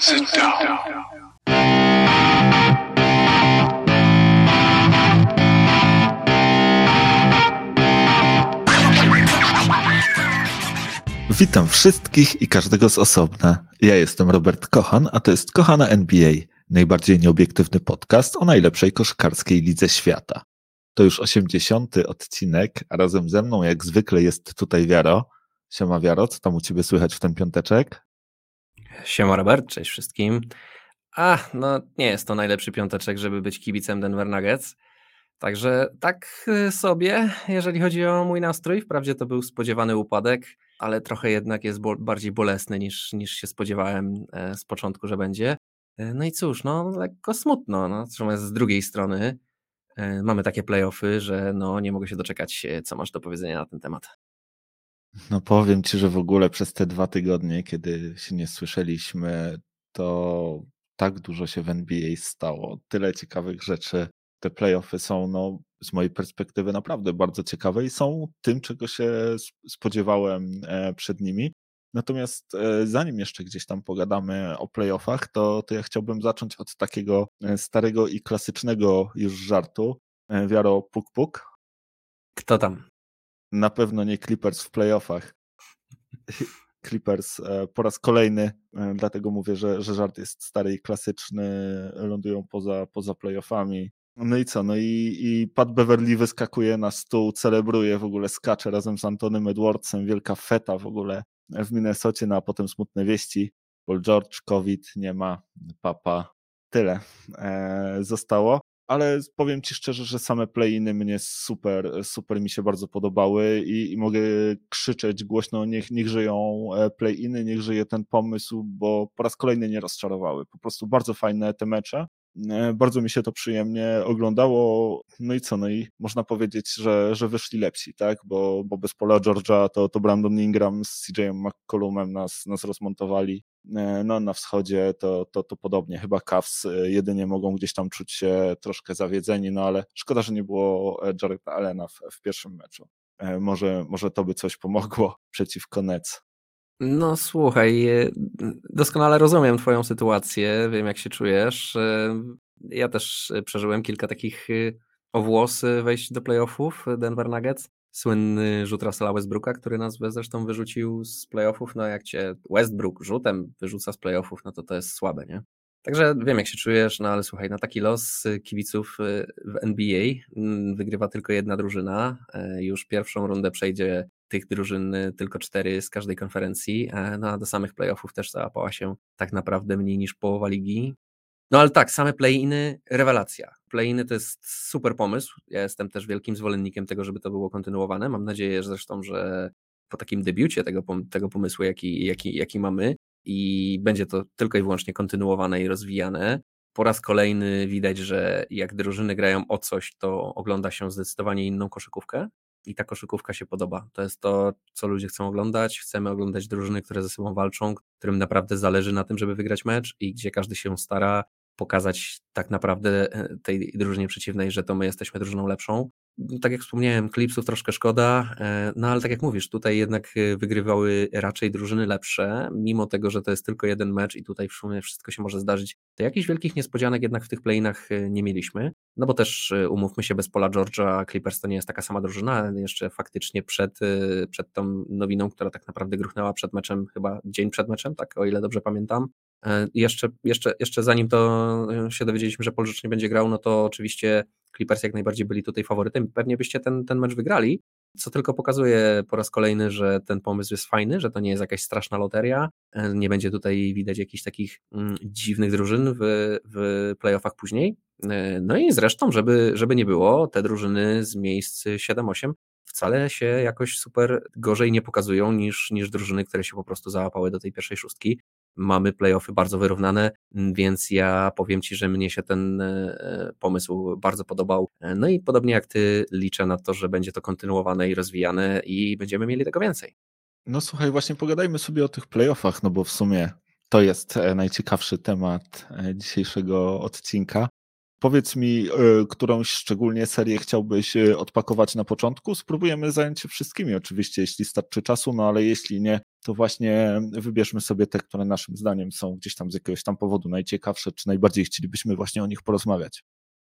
Sit down. Witam wszystkich i każdego z osobna. Ja jestem Robert Kochan, a to jest Kochana NBA, najbardziej nieobiektywny podcast o najlepszej koszykarskiej lidze świata. To już 80. odcinek, a razem ze mną jak zwykle jest tutaj Wiaro. Siema Wiaro, co tam u Ciebie słychać w ten piąteczek? Siema Robert, cześć wszystkim. A, no nie jest to najlepszy piąteczek, żeby być kibicem Denver Nuggets. Także tak y, sobie, jeżeli chodzi o mój nastrój, wprawdzie to był spodziewany upadek, ale trochę jednak jest bo bardziej bolesny niż, niż się spodziewałem e, z początku, że będzie. E, no i cóż, no lekko smutno, no, natomiast z drugiej strony e, mamy takie playoffy, że no nie mogę się doczekać, co masz do powiedzenia na ten temat. No powiem Ci, że w ogóle przez te dwa tygodnie, kiedy się nie słyszeliśmy, to tak dużo się w NBA stało, tyle ciekawych rzeczy. Te playoffy są, no, z mojej perspektywy, naprawdę bardzo ciekawe i są tym, czego się spodziewałem e, przed nimi. Natomiast e, zanim jeszcze gdzieś tam pogadamy o playoffach, to, to ja chciałbym zacząć od takiego e, starego i klasycznego już żartu. Wiaro Puk Puk. Kto tam? Na pewno nie Clippers w playoffach. Clippers e, po raz kolejny, e, dlatego mówię, że, że żart jest stary i klasyczny, lądują poza, poza playoffami. No i co? No i, i Pat Beverly wyskakuje na stół, celebruje w ogóle, skacze razem z Antonym Edwardsem, wielka feta w ogóle w Minnesocie, no a potem smutne wieści. Paul George, COVID, nie ma, papa, tyle e, zostało ale powiem Ci szczerze, że same play-iny mnie super, super mi się bardzo podobały i, i mogę krzyczeć głośno, niech, niech żyją e, play-iny, niech żyje ten pomysł, bo po raz kolejny nie rozczarowały. Po prostu bardzo fajne te mecze. E, bardzo mi się to przyjemnie oglądało. No i co? No i można powiedzieć, że, że wyszli lepsi, tak? Bo, bo bez Paula George'a to, to Brandon Ingram z CJ'em McCollumem nas, nas rozmontowali. E, no na wschodzie to, to, to podobnie. Chyba Cavs e, jedynie mogą gdzieś tam czuć się troszkę zawiedzeni, no ale szkoda, że nie było Jareda Allena w, w pierwszym meczu. Może, może to by coś pomogło przeciwko Nets. No słuchaj, e, doskonale rozumiem Twoją sytuację, wiem jak się czujesz. E, ja też przeżyłem kilka takich e, o włosy wejść do playoffów Denver Nuggets. Słynny rzut Russella Westbrooka, który nas zresztą wyrzucił z playoffów. No jak cię Westbrook rzutem wyrzuca z playoffów, no to to jest słabe, nie? Także wiem, jak się czujesz, no ale słuchaj, na taki los kibiców w NBA mm, wygrywa tylko jedna drużyna. Już pierwszą rundę przejdzie tych drużyn y, tylko cztery z każdej konferencji, e, no a do samych playoffów też załapała się tak naprawdę mniej niż połowa ligi. No ale tak, same play-iny, rewelacja. Play-iny to jest super pomysł. Ja jestem też wielkim zwolennikiem tego, żeby to było kontynuowane. Mam nadzieję że zresztą, że po takim debiucie tego, tego pomysłu, jaki, jaki, jaki mamy, i będzie to tylko i wyłącznie kontynuowane i rozwijane. Po raz kolejny widać, że jak drużyny grają o coś, to ogląda się zdecydowanie inną koszykówkę i ta koszykówka się podoba. To jest to, co ludzie chcą oglądać. Chcemy oglądać drużyny, które ze sobą walczą, którym naprawdę zależy na tym, żeby wygrać mecz i gdzie każdy się stara pokazać tak naprawdę e, tej drużynie przeciwnej, że to my jesteśmy drużyną lepszą tak jak wspomniałem, klipsów troszkę szkoda, e, no ale tak jak mówisz, tutaj jednak e, wygrywały raczej drużyny lepsze, mimo tego, że to jest tylko jeden mecz i tutaj w sumie wszystko się może zdarzyć, to jakichś wielkich niespodzianek jednak w tych playinach e, nie mieliśmy, no bo też umówmy się, bez Pola George'a Clippers to nie jest taka sama drużyna, jeszcze faktycznie przed, przed tą nowiną, która tak naprawdę gruchnęła przed meczem, chyba dzień przed meczem, tak o ile dobrze pamiętam, jeszcze, jeszcze, jeszcze zanim to się dowiedzieliśmy, że George nie będzie grał, no to oczywiście Clippers jak najbardziej byli tutaj faworytem. Pewnie byście ten, ten mecz wygrali, co tylko pokazuje po raz kolejny, że ten pomysł jest fajny, że to nie jest jakaś straszna loteria. E, nie będzie tutaj widać jakichś takich mm, dziwnych drużyn w, w playoffach później. E, no i zresztą, żeby, żeby nie było, te drużyny z miejsc 7-8 wcale się jakoś super gorzej nie pokazują niż, niż drużyny, które się po prostu załapały do tej pierwszej szóstki mamy playoffy bardzo wyrównane, więc ja powiem Ci, że mnie się ten e, pomysł bardzo podobał. No i podobnie jak Ty liczę na to, że będzie to kontynuowane i rozwijane i będziemy mieli tego więcej. No słuchaj, właśnie pogadajmy sobie o tych playoffach, no bo w sumie to jest e, najciekawszy temat e, dzisiejszego odcinka. Powiedz mi, którąś szczególnie serię chciałbyś odpakować na początku? Spróbujemy zająć się wszystkimi, oczywiście, jeśli starczy czasu, no ale jeśli nie, to właśnie wybierzmy sobie te, które naszym zdaniem są gdzieś tam z jakiegoś tam powodu najciekawsze, czy najbardziej chcielibyśmy właśnie o nich porozmawiać.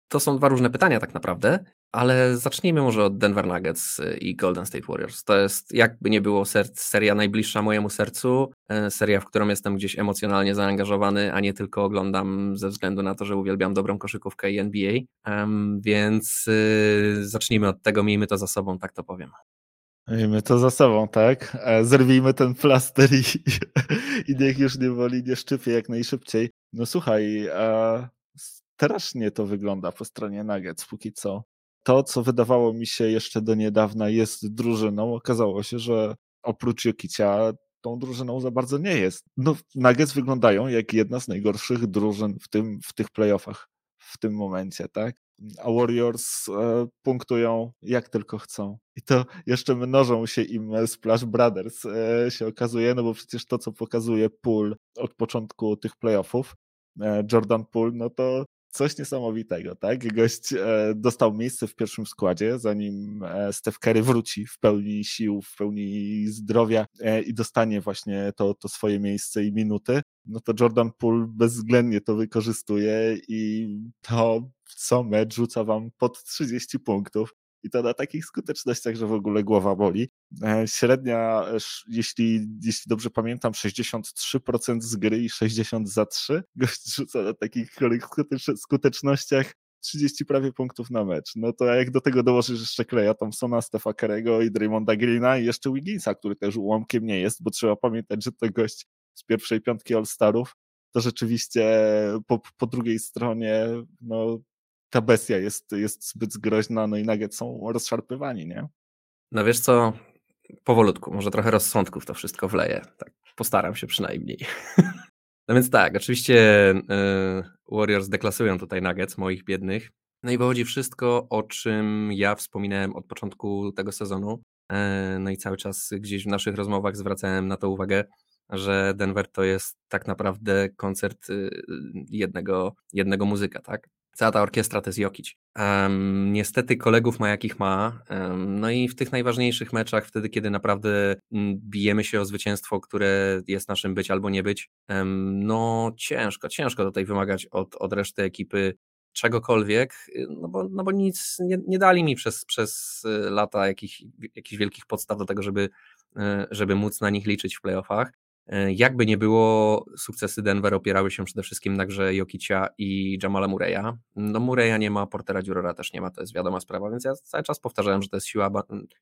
To są dwa różne pytania tak naprawdę, ale zacznijmy może od Denver Nuggets i Golden State Warriors. To jest jakby nie było seria najbliższa mojemu sercu, e, seria, w którą jestem gdzieś emocjonalnie zaangażowany, a nie tylko oglądam ze względu na to, że uwielbiam dobrą koszykówkę i NBA, więc y, zacznijmy od tego, miejmy to za sobą, tak to powiem. Miejmy to za sobą, tak? E, zerwijmy ten plaster i, i niech już nie woli, nie szczypie jak najszybciej. No słuchaj, a strasznie to wygląda po stronie Nuggets póki co. To, co wydawało mi się jeszcze do niedawna jest drużyną, okazało się, że oprócz Jokicia tą drużyną za bardzo nie jest. No, Nuggets wyglądają jak jedna z najgorszych drużyn w, tym, w tych playoffach w tym momencie, tak? A Warriors e, punktują jak tylko chcą. I to jeszcze mnożą się im Splash Brothers, e, się okazuje, no bo przecież to, co pokazuje Pool od początku tych playoffów, e, Jordan Pool, no to coś niesamowitego, tak? Gość e, dostał miejsce w pierwszym składzie, zanim e, Steph Curry wróci w pełni sił, w pełni zdrowia e, i dostanie właśnie to, to swoje miejsce i minuty, no to Jordan Poole bezwzględnie to wykorzystuje i to co mecz rzuca wam pod 30 punktów i to na takich skutecznościach, że w ogóle głowa boli. E, średnia, e, jeśli, jeśli dobrze pamiętam, 63% z gry i 60 za 3. Gość rzuca na takich skutecznościach 30 prawie punktów na mecz. No to jak do tego dołożysz jeszcze Kleja Thompsona, Stefa Kerego i Draymonda Greena i jeszcze Wigginsa, który też ułamkiem nie jest, bo trzeba pamiętać, że to gość z pierwszej piątki All-Starów, to rzeczywiście po, po drugiej stronie no, ta bestia jest, jest zbyt groźna, no i Nuggets są rozszarpywani, nie? No wiesz co, powolutku, może trochę rozsądku w to wszystko wleję. Tak, postaram się przynajmniej. no więc tak, oczywiście y, Warriors deklasują tutaj Nuggets, moich biednych. No i wychodzi wszystko, o czym ja wspominałem od początku tego sezonu. Y, no i cały czas gdzieś w naszych rozmowach zwracałem na to uwagę, że Denver to jest tak naprawdę koncert y, jednego, jednego muzyka, tak? Cała ta orkiestra to jest Jokic. Um, niestety kolegów ma jakich ma. Um, no i w tych najważniejszych meczach, wtedy kiedy naprawdę mm, bijemy się o zwycięstwo, które jest naszym być albo nie być, um, no ciężko, ciężko tutaj wymagać od, od reszty ekipy czegokolwiek, no bo, no bo nic nie, nie dali mi przez, przez y, lata jakich, jakichś wielkich podstaw do tego, żeby, y, żeby móc na nich liczyć w playoffach. E, jakby nie było, sukcesy Denver opierały się przede wszystkim na grze Jokicia i Jamala Murray'a. No Murray'a nie ma, Portera Dziurora też nie ma, to jest wiadoma sprawa, więc ja cały czas powtarzałem, że to jest siła,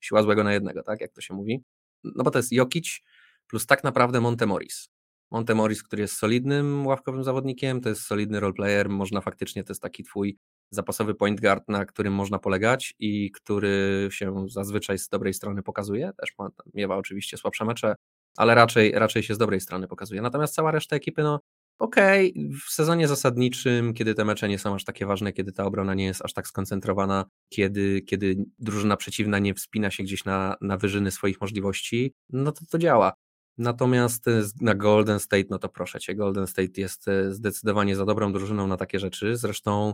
siła złego na jednego, tak jak to się mówi. No bo to jest Jokic plus tak naprawdę Montemoris. Montemoris, który jest solidnym ławkowym zawodnikiem, to jest solidny roleplayer, można faktycznie, to jest taki twój zapasowy point guard, na którym można polegać i który się zazwyczaj z dobrej strony pokazuje, też ma, miewa oczywiście słabsze mecze, ale raczej, raczej się z dobrej strony pokazuje. Natomiast cała reszta ekipy, no okej, okay, w sezonie zasadniczym, kiedy te mecze nie są aż takie ważne, kiedy ta obrona nie jest aż tak skoncentrowana, kiedy, kiedy drużyna przeciwna nie wspina się gdzieś na, na wyżyny swoich możliwości, no to to działa. Natomiast e, na Golden State, no to proszę cię, Golden State jest e, zdecydowanie za dobrą drużyną na takie rzeczy. Zresztą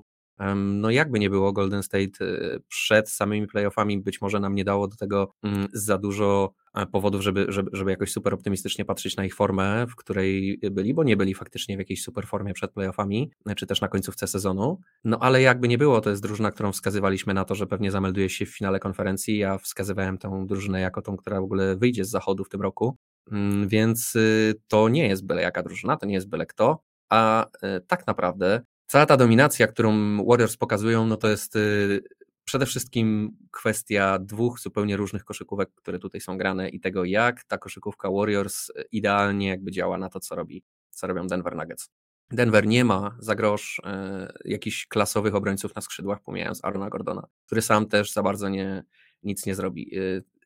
no jakby nie było, Golden State y, przed samymi playoffami być może nam nie dało do tego mm, za dużo e, powodów, żeby, żeby, żeby jakoś super optymistycznie patrzeć na ich formę, w której byli, bo nie byli faktycznie w jakiejś super formie przed playoffami, e, czy też na końcówce sezonu. No ale jakby nie było, to jest drużyna, którą wskazywaliśmy na to, że pewnie zamelduje się w finale konferencji. Ja wskazywałem tę drużynę jako tą, która w ogóle wyjdzie z zachodu w tym roku. Mm, więc y, to nie jest byle jaka drużyna, to nie jest byle kto, a e, tak naprawdę cała ta dominacja, którą Warriors pokazują, no to jest y, przede wszystkim kwestia dwóch zupełnie różnych koszykówek, które tutaj są grane i tego, jak ta koszykówka Warriors y, idealnie jakby działa na to, co robi, co robią Denver Nuggets. Denver nie ma za grosz e, jakichś klasowych obrońców na skrzydłach, pomijając Arona Gordona, który sam też za bardzo nie, nic nie zrobi.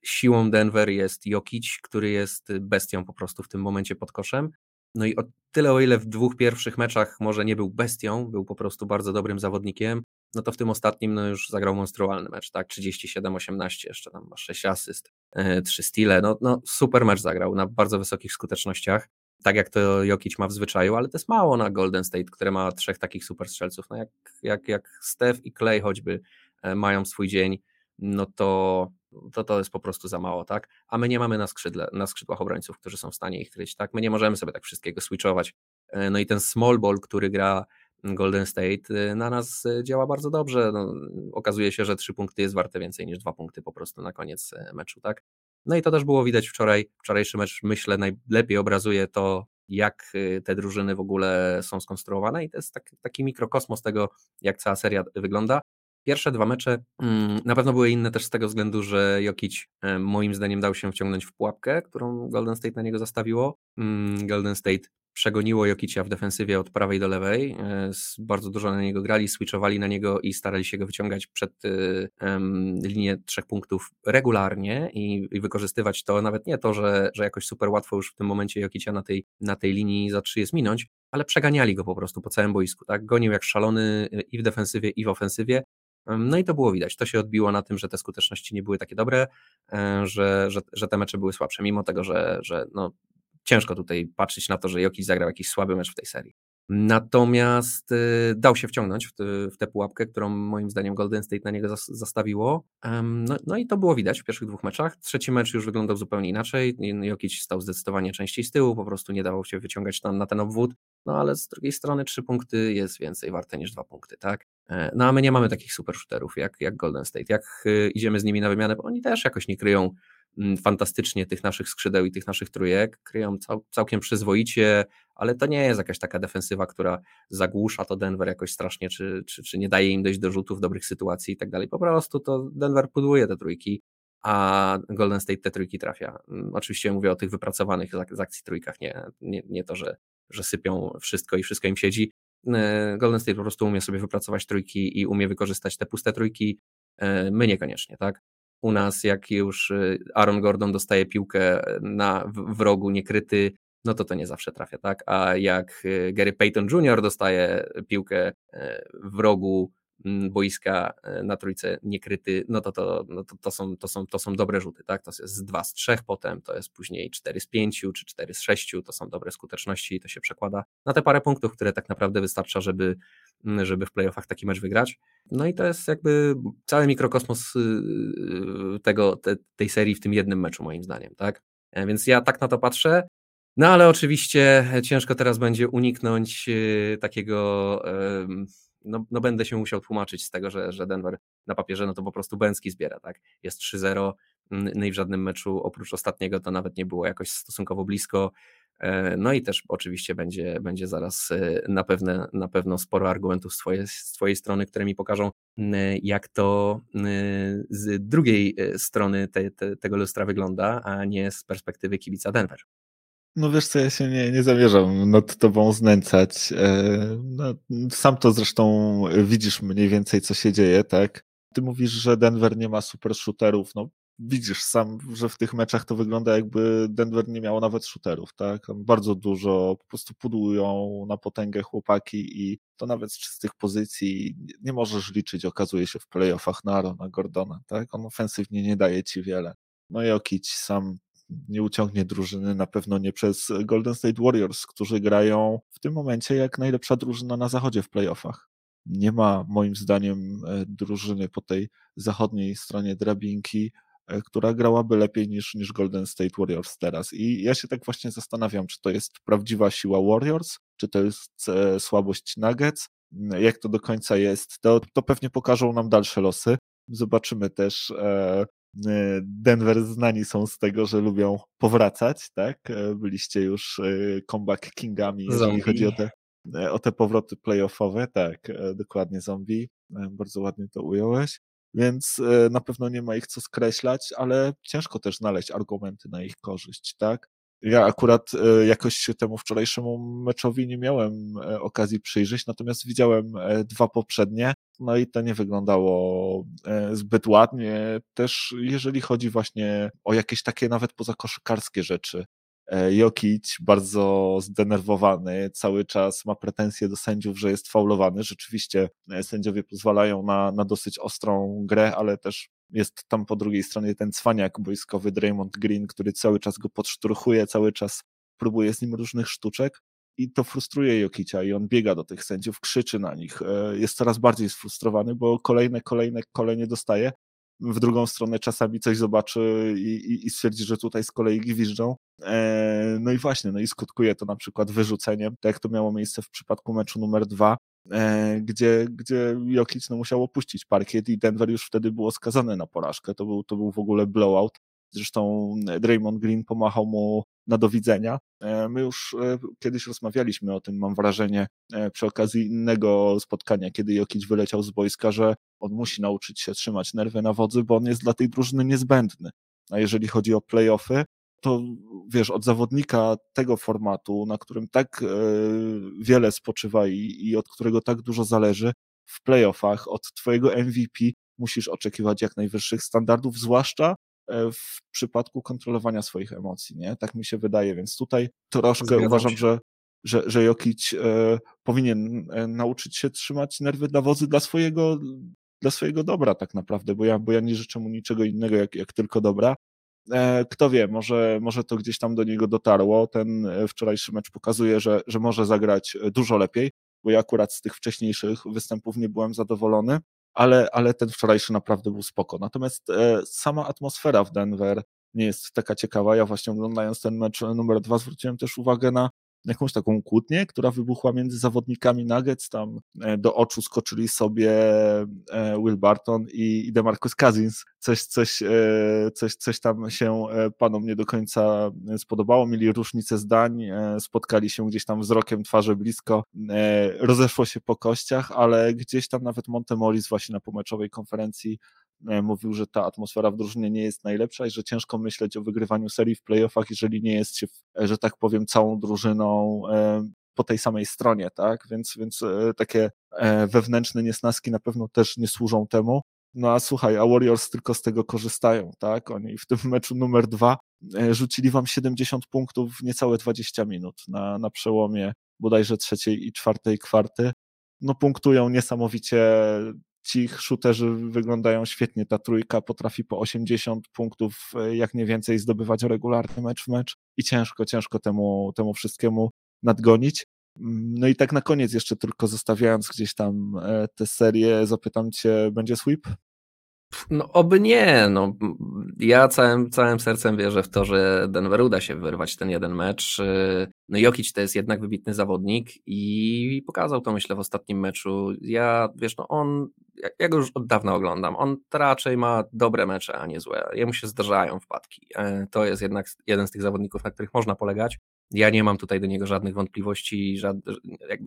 Siłą Denver jest Jokic, który jest bestią po prostu w tym momencie pod koszem no i o tyle, o ile w dwóch pierwszych meczach może nie był bestią, był po prostu bardzo dobrym zawodnikiem, no to w tym ostatnim no już zagrał monstrualny mecz, tak? 37-18, jeszcze tam ma 6 asyst, 3 e, stile, no, no super mecz zagrał na bardzo wysokich skutecznościach, tak jak to Jokic ma w zwyczaju, ale to jest mało na Golden State, które ma trzech takich super strzelców, no jak, jak, jak Steph i Clay choćby e, mają swój dzień, no to, to to jest po prostu za mało, tak? A my nie mamy na, skrzydle, na skrzydłach obrońców, którzy są w stanie ich kryć, tak? My nie możemy sobie tak wszystkiego switchować. E, no i ten small ball, który gra Golden State e, na nas e, działa bardzo dobrze. No, okazuje się, że trzy punkty jest warte więcej niż dwa punkty po prostu na koniec meczu, tak? No i to też było widać wczoraj. Wczorajszy mecz myślę najlepiej obrazuje to, jak te drużyny w ogóle są skonstruowane i to jest taki, taki mikrokosmos tego, jak cała seria wygląda. Pierwsze dwa mecze mm, na pewno były inne też z tego względu, że Jokic moim zdaniem dał się wciągnąć w pułapkę, którą Golden State na niego zastawiło. Mm, Golden State przegoniło Jokicia w defensywie od prawej do lewej. E, bardzo dużo na niego grali, switchowali na niego i starali się go wyciągać przed um, linię trzech punktów regularnie i, wykorzystywać to, nawet nie to, że, że jakoś super łatwo już w tym momencie Jokicia na tej, na tej linii za trzy jest minąć, ale przeganiali go po prostu po całym boisku, tak? Gonił jak szalony e, i w defensywie, i w ofensywie. No i to było widać. To się odbiło na tym, że te skuteczności nie były takie dobre, że, że, że te mecze były słabsze, mimo tego, że, że no, ciężko tutaj patrzeć na to, że Jokic zagrał jakiś słaby mecz w tej serii. Natomiast y, dał się wciągnąć w, w tę pułapkę, którą moim zdaniem Golden State na niego zastawiło. No, no, i to było widać w pierwszych dwóch meczach. Trzeci mecz już wyglądał zupełnie inaczej. Jokic stał zdecydowanie częściej z tyłu, po prostu nie dało się wyciągać tam na ten obwód. No ale z drugiej strony trzy punkty jest więcej warte niż dwa punkty, tak? E, no a my nie mamy takich super shooterów jak, jak Golden State. Jak y, idziemy z nimi na wymianę, bo oni też jakoś nie kryją Mm, fantastycznie tych naszych skrzydeł i tych naszych trójek, kryją cał, całkiem przyzwoicie, ale to nie jest jakaś taka defensywa, która zagłusza to Denver jakoś strasznie, czy, czy, czy nie daje im dojść do rzutów, dobrych sytuacji i tak dalej. Po prostu to Denver pudłuje te trójki, a Golden State te trójki trafia. Mm, oczywiście mówię o tych wypracowanych z akcji trójkach, nie, nie, nie to, że, że sypią wszystko i wszystko im siedzi. E, Golden State po prostu umie sobie wypracować trójki i umie wykorzystać te puste trójki, e, my niekoniecznie, tak? u nas, jak już y, Aaron Gordon dostaje piłkę na, w, w rogu niekryty, no to to nie zawsze trafia, tak? A jak Gary Payton Jr. dostaje piłkę w rogu boiska na trójce niekryty, no to, to, no to, to, są, to, są, to są dobre rzuty, tak? To jest z 2 z 3 potem, to jest później 4 z 5 czy 4 z 6, to są dobre skuteczności i to się przekłada na te parę punktów, które tak naprawdę wystarcza, żeby żeby w playoffach taki mecz wygrać. No i to jest jakby cały mikrokosmos y, y, tego, te, tej serii w tym jednym meczu moim zdaniem, tak? E, więc ja tak na to patrzę. No ale oczywiście ciężko teraz będzie uniknąć y, takiego, no, no będę się musiał tłumaczyć z tego, że, że Denver na papierze no to po prostu Bęcki zbiera, tak? Jest 3-0, no i w żadnym meczu oprócz ostatniego to nawet nie było jakoś stosunkowo blisko. E, no i też oczywiście będzie, będzie zaraz e, na, pewne, na pewno sporo argumentów z twojej, z twojej strony, które mi pokażą, jak to z drugiej e, strony te, te, tego lustra wygląda, a nie z perspektywy kibica Denver. No wiesz co, ja się nie, nie zamierzam nad tobą znęcać. No, sam to zresztą widzisz mniej więcej, co się dzieje, tak? Ty mówisz, że Denver nie ma super shooterów. No widzisz sam, że w tych meczach to wygląda jakby Denver nie miało nawet shooterów, tak? Bardzo dużo po prostu pudują na potęgę chłopaki i to nawet z czystych pozycji nie możesz liczyć, okazuje się w playoffach na Arona Gordona, tak? On ofensywnie nie daje ci wiele. No i Okić sam nie uciągnie drużyny, na pewno nie przez Golden State Warriors, którzy grają w tym momencie jak najlepsza drużyna na zachodzie w playoffach. Nie ma moim zdaniem e, drużyny po tej zachodniej stronie drabinki, E, która grałaby lepiej niż, niż Golden State Warriors teraz. I ja się tak właśnie zastanawiam, czy to jest prawdziwa siła Warriors, czy to jest e, słabość Nuggets, jak to do końca jest, to, to pewnie pokażą nam dalsze losy. Zobaczymy też. E, Denver znani są z tego, że lubią powracać, tak? Byliście już comeback kingami, jeżeli zombie. chodzi o te, o te powroty playoffowe, tak, dokładnie zombie. Bardzo ładnie to ująłeś więc e, na pewno nie ma ich co skreślać, ale ciężko też znaleźć argumenty na ich korzyść, tak? Ja akurat e, jakoś się temu wczorajszemu meczowi nie miałem e, okazji przyjrzeć, natomiast widziałem dwa poprzednie, no i to nie wyglądało zbyt ładnie. Też jeżeli chodzi właśnie o jakieś takie nawet pozakoszykarskie rzeczy, E, Jokic bardzo zdenerwowany, cały czas ma pretensje do sędziów, że jest faulowany. Rzeczywiście e, sędziowie pozwalają na, na dosyć ostrą grę, ale też jest tam po drugiej stronie ten cwaniak boiskowy Draymond Green, który cały czas go podszturchuje, cały czas próbuje z nim różnych sztuczek i to frustruje Jokicia i on biega do tych sędziów, krzyczy na nich, e, jest coraz bardziej sfrustrowany, bo kolejne, kolejne, kolejne dostaje w drugą stronę czasami coś zobaczy i, i, i stwierdzi, że tutaj z kolei gwiżdżą. E, no i właśnie, no i skutkuje to na przykład wyrzuceniem, tak jak to miało miejsce w przypadku meczu numer dwa, gdzie, gdzie Jokic no, musiał opuścić parkiet i Denver już wtedy było skazane na porażkę. To był, to był w ogóle blowout. Zresztą Draymond Green pomachał mu na do widzenia. E, my już e, kiedyś rozmawialiśmy o tym, mam wrażenie, e, przy okazji innego spotkania, kiedy Jokic wyleciał z boiska, że on musi nauczyć się trzymać nerwy na wodzy, bo on jest dla tej drużyny niezbędny. A jeżeli chodzi o playoffy, to wiesz, od zawodnika tego formatu, na którym tak wiele spoczywa i, i od którego tak dużo zależy, w playoffach od twojego MVP musisz oczekiwać jak najwyższych standardów, zwłaszcza E, w przypadku kontrolowania swoich emocji, nie? Tak mi się wydaje, więc tutaj troszkę Zgadzam uważam, że, że, że Jokic e, powinien e, nauczyć się trzymać nerwy dla wodzy dla swojego, dla swojego dobra tak naprawdę, bo ja, bo ja nie życzę mu niczego innego jak, jak tylko dobra. E, kto wie, może, może to gdzieś tam do niego dotarło. Ten e, wczorajszy mecz pokazuje, że, że może zagrać dużo lepiej, bo ja akurat z tych wcześniejszych występów nie byłem zadowolony ale, ale ten wczorajszy naprawdę był spoko. Natomiast e, sama atmosfera w Denver nie jest taka ciekawa. Ja właśnie oglądając ten mecz numer dwa zwróciłem też uwagę na jakąś taką kłótnię, która wybuchła między zawodnikami Nuggets, tam e, do oczu skoczyli sobie e, Will Barton i DeMarcus Cousins, coś, coś, e, coś, coś tam się panom nie do końca spodobało, mieli różnicę zdań, spotkali się gdzieś tam wzrokiem twarzy blisko, rozeszło się po kościach, ale gdzieś tam nawet Montemoris właśnie na pomeczowej konferencji mówił, że ta atmosfera w drużynie nie jest najlepsza i że ciężko myśleć o wygrywaniu serii w playoffach, jeżeli nie jest się, e, że tak powiem, całą drużyną e, po tej samej stronie, tak? Więc, więc takie wewnętrzne niesnaski na pewno też nie służą temu. No a słuchaj, a Warriors tylko z tego korzystają, tak? Oni w tym meczu numer dwa rzucili wam 70 punktów w niecałe 20 minut na, na przełomie bodajże trzeciej i czwartej kwarty. No punktują niesamowicie ci shooterzy wyglądają świetnie. Ta trójka potrafi po 80 punktów, e, jak nie więcej, zdobywać regularny mecz w mecz i ciężko, ciężko temu, temu wszystkiemu nadgonić. Mm, no i tak na koniec jeszcze tylko zostawiając gdzieś tam e, tę serię, zapytam cię, będzie sweep? No oby nie, no ja całym, całym sercem wierzę w to, że Denver uda się wyrwać ten jeden mecz. No Jokic to jest jednak wybitny zawodnik i pokazał to myślę w ostatnim meczu. Ja, wiesz, no on, ja go już od dawna oglądam, on raczej ma dobre mecze, a nie złe. Jemu się zdarzają wpadki. E, to jest jednak jeden z tych zawodników, na których można polegać. Ja nie mam tutaj do niego żadnych wątpliwości, żad...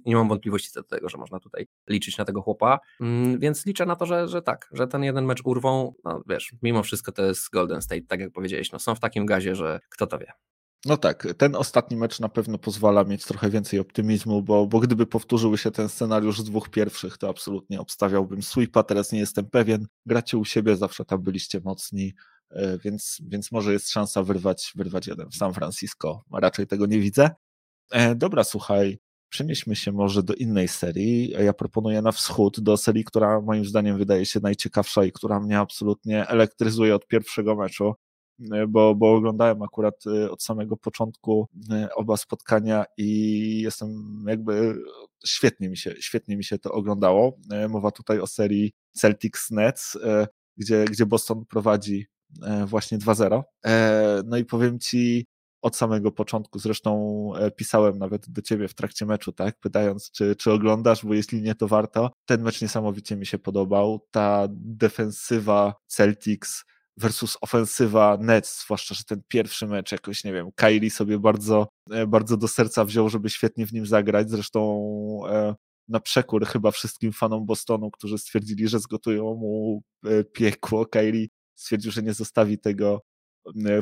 nie mam wątpliwości co do tego, że można tutaj liczyć na tego chłopa, mm, więc liczę na to, że, że tak, że ten jeden mecz urwą, no wiesz, mimo wszystko to jest Golden State, tak jak powiedziałeś, no są w takim gazie, że kto to wie. No tak, ten ostatni mecz na pewno pozwala mieć trochę więcej optymizmu, bo, bo gdyby powtórzył się ten scenariusz z dwóch pierwszych, to absolutnie obstawiałbym sweepa, teraz nie jestem pewien. Gracie u siebie, zawsze tam byliście mocni, E, więc, więc może jest szansa wyrwać, wyrwać jeden w San Francisco. Raczej tego nie widzę. E, dobra, słuchaj, przenieśmy się może do innej serii. Ja proponuję na wschód, do serii, która moim zdaniem wydaje się najciekawsza i która mnie absolutnie elektryzuje od pierwszego meczu, bo, bo oglądałem akurat od samego początku oba spotkania i jestem jakby świetnie mi się, świetnie mi się to oglądało. Mowa tutaj o serii Celtics Nets, gdzie, gdzie Boston prowadzi właśnie 2-0. E, no i powiem ci od samego początku, zresztą pisałem nawet do ciebie w trakcie meczu, tak, pytając, czy, czy oglądasz, bo jeśli nie, to warto. Ten mecz niesamowicie mi się podobał. Ta defensywa Celtics versus ofensywa Nets, zwłaszcza, że ten pierwszy mecz jakoś, nie wiem, Kylie sobie bardzo, bardzo do serca wziął, żeby świetnie w nim zagrać. Zresztą na przekór chyba wszystkim fanom Bostonu, którzy stwierdzili, że zgotują mu piekło. Kylie stwierdził, że nie zostawi tego e,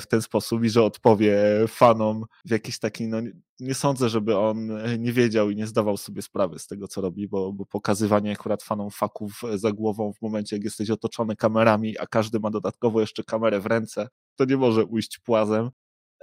w ten sposób i że odpowie fanom w jakiś taki, no nie sądzę, żeby on e, nie wiedział i nie zdawał sobie sprawy z tego, co robi, bo, bo pokazywanie akurat fanom faków e, za głową w momencie, jak jesteś otoczony kamerami, a każdy ma dodatkowo jeszcze kamerę w ręce, to nie może ujść płazem.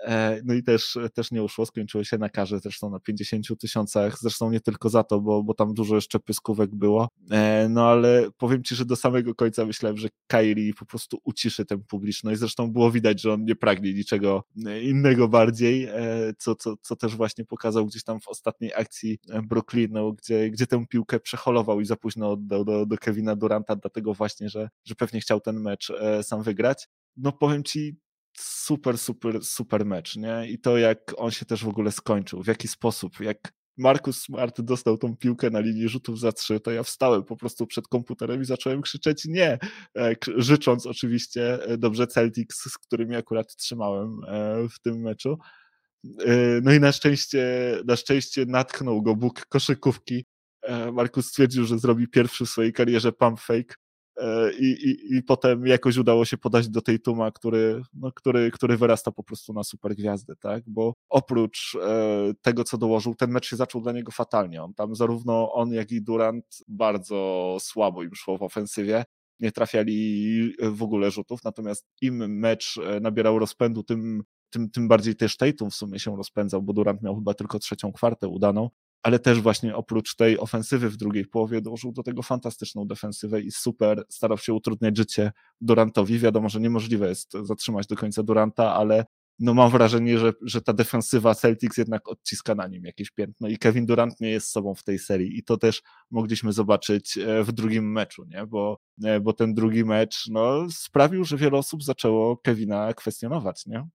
E, no i też, też nie uszło, skończyło się na karze zresztą na 50 tysiącach, zresztą nie tylko za to, bo, bo tam dużo jeszcze pyskówek było. E, no ale powiem ci, że do samego końca myślałem, że Kairi po prostu uciszy tę publiczność. Zresztą było widać, że on nie pragnie niczego innego bardziej, e, co, co, co też właśnie pokazał gdzieś tam w ostatniej akcji Brooklynu, gdzie, gdzie tę piłkę przeholował i za późno oddał do, do Kevina Duranta, dlatego właśnie, że, że pewnie chciał ten mecz sam wygrać. No powiem ci, super, super, super mecz, nie? I to, jak on się też w ogóle skończył, w jaki sposób, jak Markus Smart dostał tą piłkę na linii rzutów za trzy, to ja wstałem po prostu przed komputerem i zacząłem krzyczeć nie, e, życząc oczywiście e, dobrze Celtics, z którymi akurat trzymałem e, w tym meczu. No i na szczęście, na szczęście natknął go Bóg koszykówki. Markus stwierdził, że zrobi pierwszy w swojej karierze pump fake i, i, i potem jakoś udało się podać do tej Tuma, który, no, który, który wyrasta po prostu na super gwiazdę, tak? Bo oprócz e, tego, co dołożył, ten mecz się zaczął dla niego fatalnie. On tam zarówno on, jak i Durant bardzo słabo im szło w ofensywie. Nie trafiali w ogóle rzutów, natomiast im mecz e, nabierał rozpędu, tym, tym, tym bardziej też Tatum w sumie się rozpędzał, bo Durant miał chyba tylko trzecią kwartę udaną ale też właśnie oprócz tej ofensywy w drugiej połowie dołożył do tego fantastyczną defensywę i super starał się utrudniać życie Durantowi. Wiadomo, że niemożliwe jest zatrzymać do końca Duranta, ale no mam wrażenie, że, że ta defensywa Celtics jednak odciska na nim jakieś piętno i Kevin Durant nie jest sobą w tej serii i to też mogliśmy zobaczyć e, w drugim meczu, nie? Bo, e, bo ten drugi mecz no, sprawił, że wiele osób zaczęło Kevina kwestionować, nie?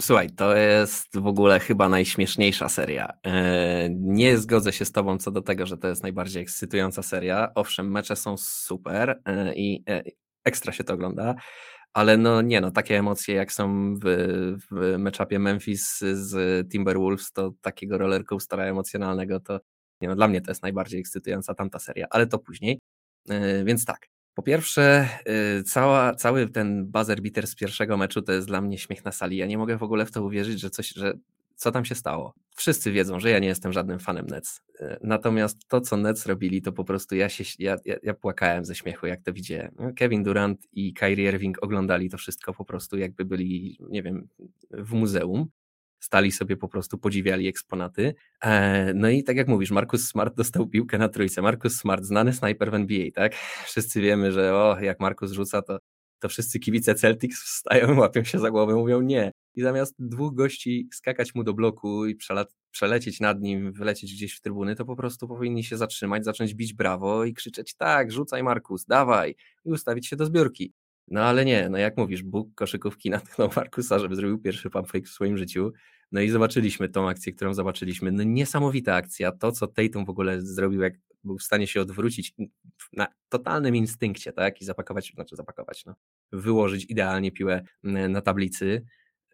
Słuchaj, to jest w ogóle chyba najśmieszniejsza seria. E, nie zgodzę się z Tobą co do tego, że to jest najbardziej ekscytująca seria. Owszem, mecze są super e, i e, ekstra się to ogląda, ale no nie no, takie emocje jak są w, w meczapie Memphis z Timberwolves, to takiego rollercoastera emocjonalnego, to nie no, dla mnie to jest najbardziej ekscytująca tamta seria, ale to później. Więc tak, po pierwsze, y, cała, cały ten buzzer beater z pierwszego meczu to jest dla mnie śmiech na sali. Ja nie mogę w ogóle w to uwierzyć, że coś, że co tam się stało. Wszyscy wiedzą, że ja nie jestem żadnym fanem Nets. Y, natomiast to, co Nets robili, to po prostu ja się, ja, ja, ja płakałem ze śmiechu, jak to widziałem. Kevin Durant i Kyrie Irving oglądali to wszystko po prostu, jakby byli, nie wiem, w muzeum stali sobie po prostu, podziwiali eksponaty. E, no i tak jak mówisz, Markus Smart dostał piłkę na trójce. Markus Smart, znany snajper w NBA, tak? Wszyscy wiemy, że o, jak Markus rzuca, to, to wszyscy kibice Celtics wstają, łapią się za głowę, mówią nie. I zamiast dwóch gości skakać mu do bloku i przelecieć nad nim, wylecieć gdzieś w trybuny, to po prostu powinni się zatrzymać, zacząć bić brawo i krzyczeć tak, rzucaj Markus, dawaj i ustawić się do zbiórki. No ale nie, no jak mówisz, Bóg koszykówki natknął Markusa, żeby zrobił pierwszy pump w swoim życiu. No i zobaczyliśmy tą akcję, którą zobaczyliśmy. No niesamowita akcja. To, co Tatum w ogóle zrobił, jak był w stanie się odwrócić na totalnym instynkcie, tak? I zapakować, znaczy zapakować, no, wyłożyć idealnie piłę na tablicy.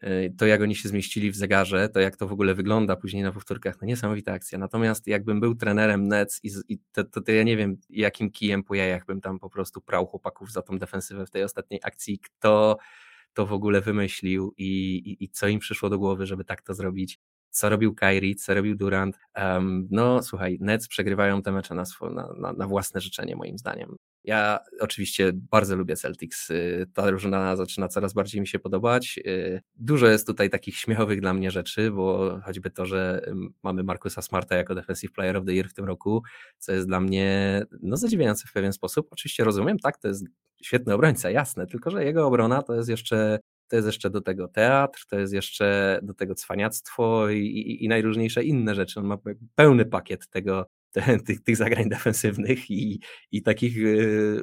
E, to jak oni się zmieścili w zegarze, to jak to w ogóle wygląda później na powtórkach, no niesamowita akcja. Natomiast jakbym był trenerem Nets i, i to, to, to, ja nie wiem, jakim kijem po jajach bym tam po prostu prał chłopaków za tą defensywę w tej ostatniej akcji, kto to w ogóle wymyślił i, i, i co im przyszło do głowy, żeby tak to zrobić co robił Kyrie, co robił Durant. Um, no słuchaj, Nets przegrywają te mecze na, na, na, na, własne życzenie moim zdaniem. Ja oczywiście bardzo lubię Celtics. Y, ta drużyna zaczyna coraz bardziej mi się podobać. Y, dużo jest tutaj takich śmiechowych dla mnie rzeczy, bo choćby to, że mamy Markusa Smarta jako Defensive Player of the Year w tym roku, co jest dla mnie no, zadziwiające w pewien sposób. Oczywiście rozumiem, tak, to jest świetny obrońca, jasne, tylko że jego obrona to jest jeszcze to jest jeszcze do tego teatr, to jest jeszcze do tego cwaniactwo i, i, i najróżniejsze inne rzeczy. On ma pełny pakiet tego, tych, tych zagrań defensywnych i, i takich yy,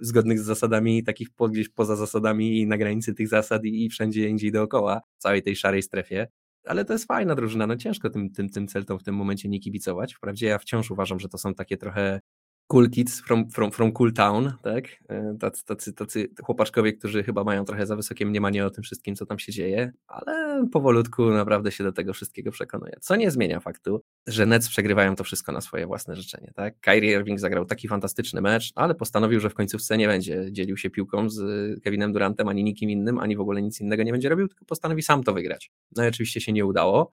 zgodnych z zasadami, takich po, gdzieś poza zasadami i na granicy tych zasad i, i wszędzie indziej dookoła, całej tej szarej strefie. Ale to jest fajna drużyna, no ciężko tym, tym, tym Celtom w tym momencie nie kibicować. Wprawdzie ja wciąż uważam, że to są takie trochę cool kids from, from, from cool town, tak? E, tacy, tacy, tacy chłopaczkowie, którzy chyba mają trochę za wysokie mniemanie o tym wszystkim, co tam się dzieje, ale powolutku naprawdę się do tego wszystkiego przekonuje. Co nie zmienia faktu, że Nets przegrywają to wszystko na swoje własne życzenie, tak? Kyrie Irving zagrał taki fantastyczny mecz, ale postanowił, że w końcówce nie będzie dzielił się piłką z Kevinem Durantem, ani nikim innym, ani w ogóle nic innego nie będzie robił, tylko postanowi sam to wygrać. No i oczywiście się nie udało,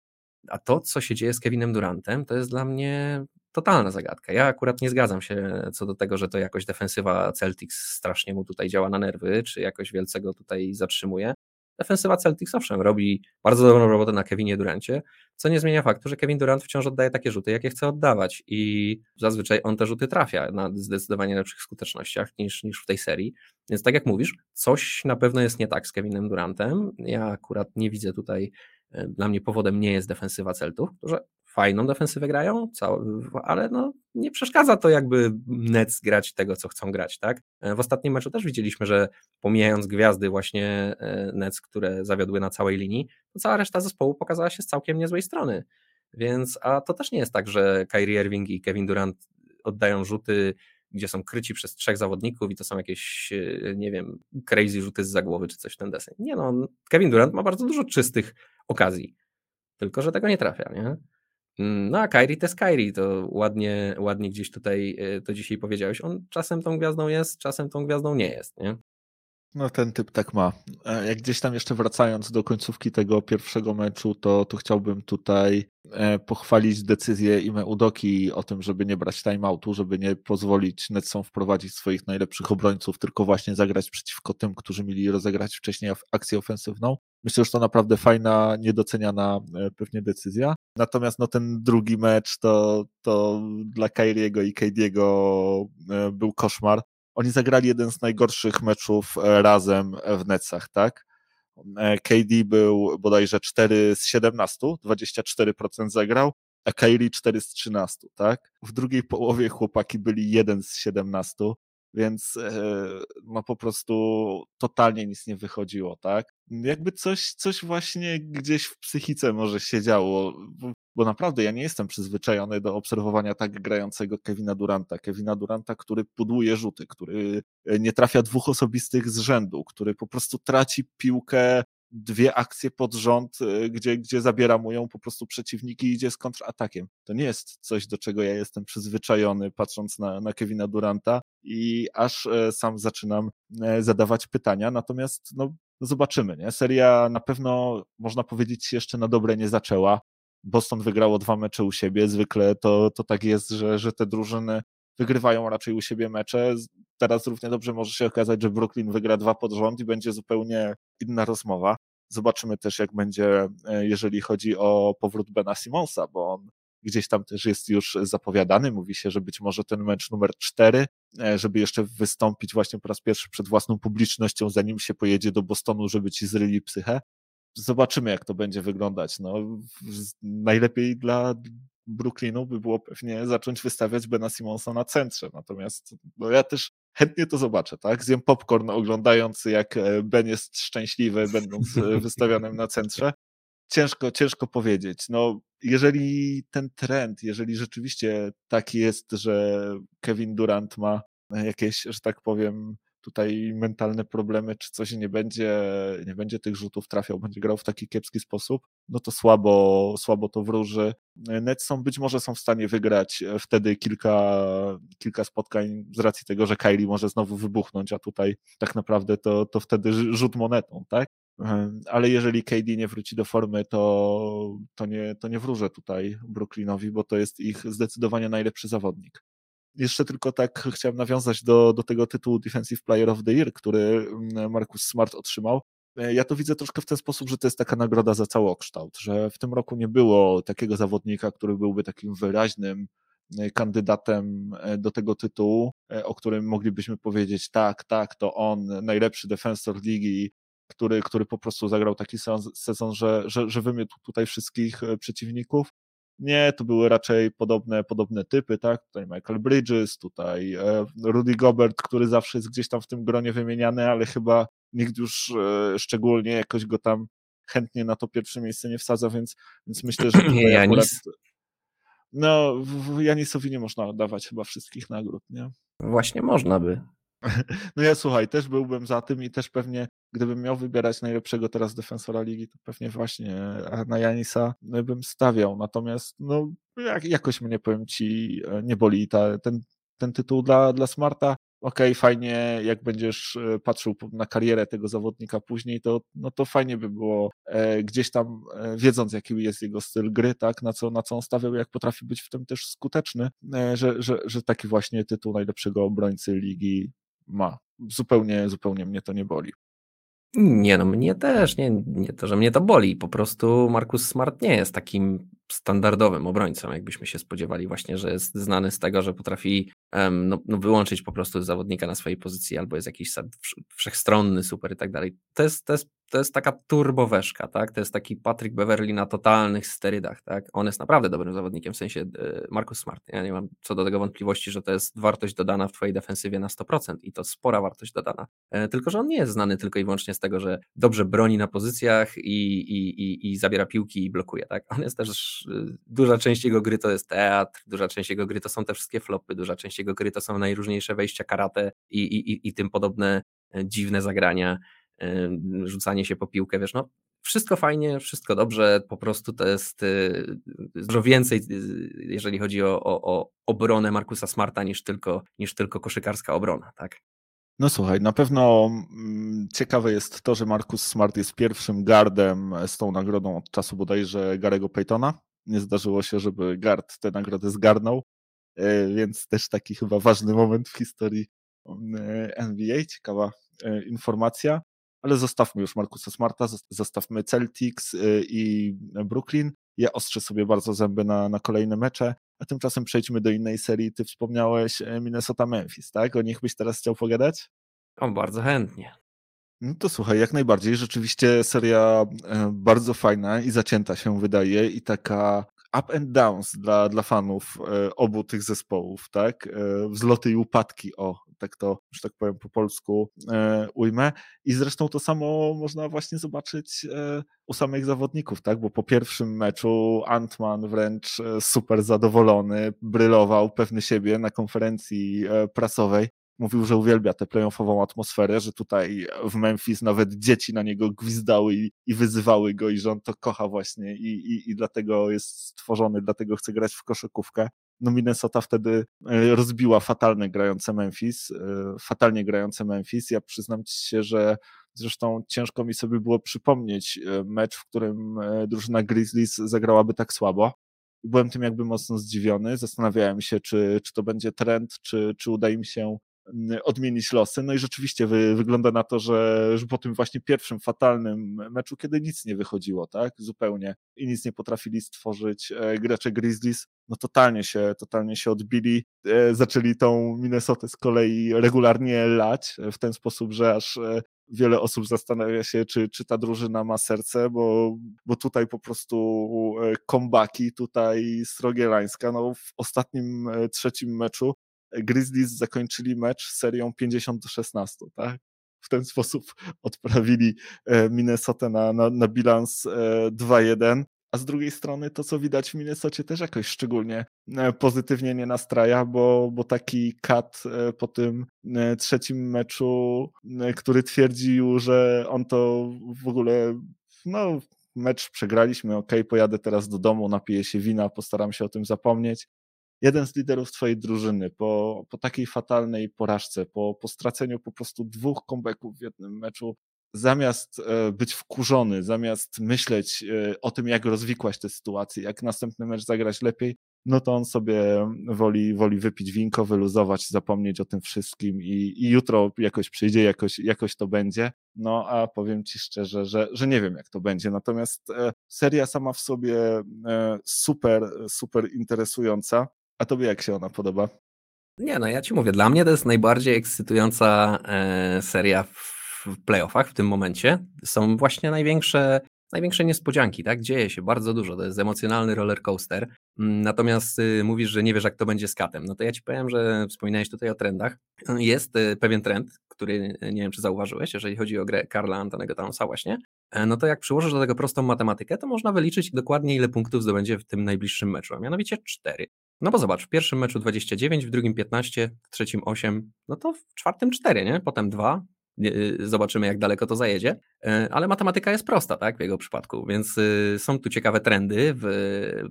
a to, co się dzieje z Kevinem Durantem, to jest dla mnie totalna zagadka. Ja akurat nie zgadzam się co do tego, że to jakoś defensywa Celtics strasznie mu tutaj działa na nerwy, czy jakoś wielce go tutaj zatrzymuje. defensywa Celtics owszem robi bardzo dobrą robotę na Kevinie Durancie, co nie zmienia faktu, że Kevin Durant wciąż oddaje takie rzuty, jakie chce oddawać i zazwyczaj on te rzuty trafia na zdecydowanie lepszych skutecznościach niż, niż w tej serii. Więc tak jak mówisz, coś na pewno jest nie tak z Kevinem Durantem. Ja akurat nie widzę tutaj, dla mnie powodem nie jest defensywa Celtów, którzy fajną defensywę grają, ale no, nie przeszkadza to jakby Nets grać tego, co chcą grać, tak? E, w ostatnim meczu też widzieliśmy, że pomijając gwiazdy właśnie e, Nets, które zawiodły na całej linii, to cała reszta zespołu pokazała się z całkiem niezłej strony. Więc, a to też nie jest tak, że Kyrie Irving i Kevin Durant oddają rzuty, gdzie są kryci przez trzech zawodników i to są jakieś, e, nie wiem, crazy rzuty z zagłowy czy coś w ten deseń. Nie no, Kevin Durant ma bardzo dużo czystych okazji, tylko że tego nie trafia, nie? Mm, no a Kairi to jest Kairi, to ładnie, ładnie gdzieś tutaj e, to dzisiaj powiedziałeś. On czasem tą gwiazdą jest, czasem tą gwiazdą nie jest, nie? No ten typ tak ma. E, jak gdzieś tam jeszcze wracając do końcówki tego pierwszego meczu, to, to chciałbym tutaj e, pochwalić decyzję Ime Udoki o tym, żeby nie brać timeoutu, żeby nie pozwolić Netsom wprowadzić swoich najlepszych obrońców, tylko właśnie zagrać przeciwko tym, którzy mieli rozegrać wcześniej akcję ofensywną. Myślę, że to naprawdę fajna, niedoceniana e, pewnie decyzja. Natomiast no, ten drugi mecz to, to dla Kairiego i Kadiego był koszmar oni zagrali jeden z najgorszych meczów e, razem w Netsach, tak? E, KD był bodajże 4 z 17, 24% zagrał, a Kyrie 4 z 13, tak? W drugiej połowie chłopaki byli 1 z 17, więc e, no po prostu totalnie nic nie wychodziło, tak? Jakby coś, coś właśnie gdzieś w psychice może się działo, bo naprawdę ja nie jestem przyzwyczajony do obserwowania tak grającego Kevina Duranta. Kevina Duranta, który pudłuje rzuty, który e, nie trafia dwóch osobistych z rzędu, który po prostu traci piłkę dwie akcje pod rząd, e, gdzie, gdzie zabiera mu ją po prostu przeciwnik i idzie z kontratakiem. To nie jest coś, do czego ja jestem przyzwyczajony, patrząc na, na Kevina Duranta i aż e, sam zaczynam zadawać pytania, natomiast no, zobaczymy, nie? Seria na pewno, można powiedzieć, jeszcze na dobre nie zaczęła. Boston wygrało dwa mecze u siebie. Zwykle to, to tak jest, że, że te drużyny wygrywają raczej u siebie mecze. Teraz równie dobrze może się okazać, że Brooklyn wygra dwa pod rząd i będzie zupełnie inna rozmowa. Zobaczymy też, jak będzie, e, jeżeli chodzi o powrót Bena Simonsa, bo on gdzieś tam też jest już zapowiadany. Mówi się, że być może ten mecz numer cztery, e, żeby jeszcze wystąpić właśnie po raz pierwszy przed własną publicznością, zanim się pojedzie do Bostonu, żeby ci zryli psychę zobaczymy, jak to będzie wyglądać. No, najlepiej dla Brooklynu by było pewnie zacząć wystawiać Bena Simonsa na centrze. Natomiast no, ja też chętnie to zobaczę, tak? Zjem popcorn oglądając, jak e, Ben jest szczęśliwy, będąc e, wystawionym na centrze. Ciężko, ciężko powiedzieć. No, jeżeli ten trend, jeżeli rzeczywiście taki jest, że Kevin Durant ma jakieś, że tak powiem, tutaj mentalne problemy, czy coś nie będzie, nie będzie tych rzutów trafiał, będzie grał w taki kiepski sposób, no to słabo, słabo to wróży. Nets są, być może są w stanie wygrać wtedy kilka, kilka spotkań z racji tego, że Kylie może znowu wybuchnąć, a tutaj tak naprawdę to, to wtedy rzut monetą, tak? ale jeżeli KD nie wróci do formy, to, to, nie, to nie wróżę tutaj Brooklynowi, bo to jest ich zdecydowanie najlepszy zawodnik jeszcze tylko tak chciałem nawiązać do, do tego tytułu Defensive Player of the Year, który mm, Marcus Smart otrzymał. E, ja to widzę troszkę w ten sposób, że to jest taka nagroda za całokształt, że w tym roku nie było takiego zawodnika, który byłby takim wyraźnym e, kandydatem e, do tego tytułu, o którym moglibyśmy powiedzieć tak, tak, to on, najlepszy defensor ligi, który, który po prostu zagrał taki sezon, że, że, że tutaj wszystkich przeciwników. Nie, to były raczej podobne, podobne typy, tak? Tutaj Michael Bridges, tutaj e, Rudy Gobert, który zawsze jest gdzieś tam w tym gronie wymieniany, ale chyba nikt już e, szczególnie jakoś go tam chętnie na to pierwsze miejsce nie wsadza, więc, więc myślę, że nie, akurat, no, Janisowi nie można dawać chyba wszystkich nagród, nie? Właśnie można by. No ja słuchaj, też byłbym za tym i też pewnie gdybym miał wybierać najlepszego teraz defensora ligi, to pewnie właśnie na Janisa bym stawiał. Natomiast no, jak, jakoś mnie powiem ci, nie boli ta, ten, ten tytuł dla, dla Smarta. Okej, okay, fajnie, jak będziesz e, patrzył na karierę tego zawodnika później, to, no to fajnie by było e, gdzieś tam, e, wiedząc jaki jest jego styl gry, tak, na co, na co on stawiał, jak potrafi być w tym też skuteczny, e, że, że, że taki właśnie tytuł najlepszego obrońcy ligi ma. Zupełnie, zupełnie mnie to nie boli. Nie no, mnie też, nie, nie to, że mnie to boli, po prostu Markus Smart nie jest takim standardowym obrońcą, jakbyśmy się spodziewali właśnie, że jest znany z tego, że potrafi um, no, no wyłączyć po prostu zawodnika na swojej pozycji albo jest jakiś wszechstronny, super i tak dalej. To jest, to jest to jest taka turboweszka, tak? To jest taki Patrick Beverly na totalnych sterydach, tak? On jest naprawdę dobrym zawodnikiem, w sensie e, Marcus Smart. Ja nie mam co do tego wątpliwości, że to jest wartość dodana w twojej defensywie na 100% i to spora wartość dodana. E, tylko, że on nie jest znany tylko i wyłącznie z tego, że dobrze broni na pozycjach i, i, i, i zabiera piłki i blokuje, tak? On jest też, e, duża część jego gry to jest teatr, duża część jego gry to są te wszystkie flopy, duża część jego gry to są najróżniejsze wejścia karate i, i, i, i tym podobne dziwne zagrania rzucanie się po piłkę, wiesz, no wszystko fajnie, wszystko dobrze, po prostu to jest y, dużo więcej, jeżeli chodzi o, o, o obronę Markusa Smarta niż tylko, niż tylko koszykarska obrona, tak? No słuchaj, na pewno mm, ciekawe jest to, że Markus Smart jest pierwszym gardem z tą nagrodą od czasu bodajże Garego Paytona. Nie zdarzyło się, żeby gard tę nagrodę zgarnął, e, więc też taki chyba ważny moment w historii mm, NBA. Ciekawa e, informacja ale zostawmy już Markusa Smarta, zostawmy Celtics i Brooklyn. Ja ostrzę sobie bardzo zęby na, na kolejne mecze, a tymczasem przejdźmy do innej serii. Ty wspomniałeś e, Minnesota-Memphis, tak? O nich byś teraz chciał pogadać? O, bardzo chętnie. No to słuchaj, jak najbardziej. Rzeczywiście seria e, bardzo fajna i zacięta się wydaje i taka up and downs dla, dla fanów e, obu tych zespołów, tak? E, wzloty i upadki, o, tak to, że tak powiem po polsku ujmę. I zresztą to samo można właśnie zobaczyć u samych zawodników, tak? Bo po pierwszym meczu Antman wręcz super zadowolony, brylował, pewny siebie na konferencji prasowej mówił, że uwielbia tę playoffową atmosferę, że tutaj w Memphis nawet dzieci na niego gwizdały i, i wyzywały go i że on to kocha właśnie i, i, i dlatego jest stworzony, dlatego chce grać w koszykówkę. No Minnesota wtedy e, rozbiła fatalne grające Memphis, e, fatalnie grające Memphis. Ja przyznam ci się, że zresztą ciężko mi sobie było przypomnieć e, mecz, w którym drużyna Grizzlies zagrałaby tak słabo byłem tym jakby mocno zdziwiony. Zastanawiałem się, czy, czy to będzie trend, czy, czy uda im się odmienić losy. No i rzeczywiście wy, wygląda na to, że, że po tym właśnie pierwszym fatalnym meczu, kiedy nic nie wychodziło, tak, zupełnie i nic nie potrafili stworzyć e, gracze Grizzlies, no totalnie się, totalnie się odbili. E, zaczęli tą Minnesotę z kolei regularnie lać w ten sposób, że aż e, wiele osób zastanawia się, czy, czy ta drużyna ma serce, bo, bo tutaj po prostu kombaki, tutaj Srogielańska, no w ostatnim trzecim meczu Grizzlies zakończyli mecz serią 50 do 16, tak? W ten sposób odprawili e, Minnesota na, na, na bilans 2-1. E, A z drugiej strony to, co widać w Minnesocie też jakoś szczególnie e, pozytywnie nie nastraja, bo, bo taki kat po tym trzecim meczu, który twierdził, że on to w ogóle no, mecz przegraliśmy, ok, pojadę teraz do domu, napiję się wina, postaram się o tym zapomnieć jeden z liderów twojej drużyny po, po takiej fatalnej porażce, po, po straceniu po prostu dwóch comebacków w jednym meczu, zamiast e, być wkurzony, zamiast myśleć e, o tym, jak rozwikłać tę sytuację, jak następny mecz zagrać lepiej, no to on sobie woli, woli wypić winko, wyluzować, zapomnieć o tym wszystkim i, i jutro jakoś przyjdzie, jakoś, jakoś to będzie. No a powiem ci szczerze, że, że nie wiem jak to będzie. Natomiast e, seria sama w sobie super, super interesująca. A tobie jak się ona podoba? Nie, no ja ci mówię, dla mnie to jest najbardziej ekscytująca e, seria w playoffach w tym momencie. Są właśnie największe, największe niespodzianki, tak? Dzieje się bardzo dużo, to jest emocjonalny roller coaster. Mm, natomiast y, mówisz, że nie wiesz, jak to będzie z katem. No to ja ci powiem, że wspominałeś tutaj o trendach. Jest y, pewien trend, który nie wiem, czy zauważyłeś, jeżeli chodzi o grę Karla Antonego Townsa właśnie. E, no to jak przyłożysz do tego prostą matematykę, to można wyliczyć dokładnie, ile punktów zdobędzie w tym najbliższym meczu, a mianowicie 4. No bo zobacz, w pierwszym meczu 29, w drugim 15, w trzecim 8, no to w czwartym 4, nie? Potem 2. Y, zobaczymy, jak daleko to zajedzie. E, ale matematyka jest prosta, tak, w jego przypadku, więc y, są tu ciekawe trendy w,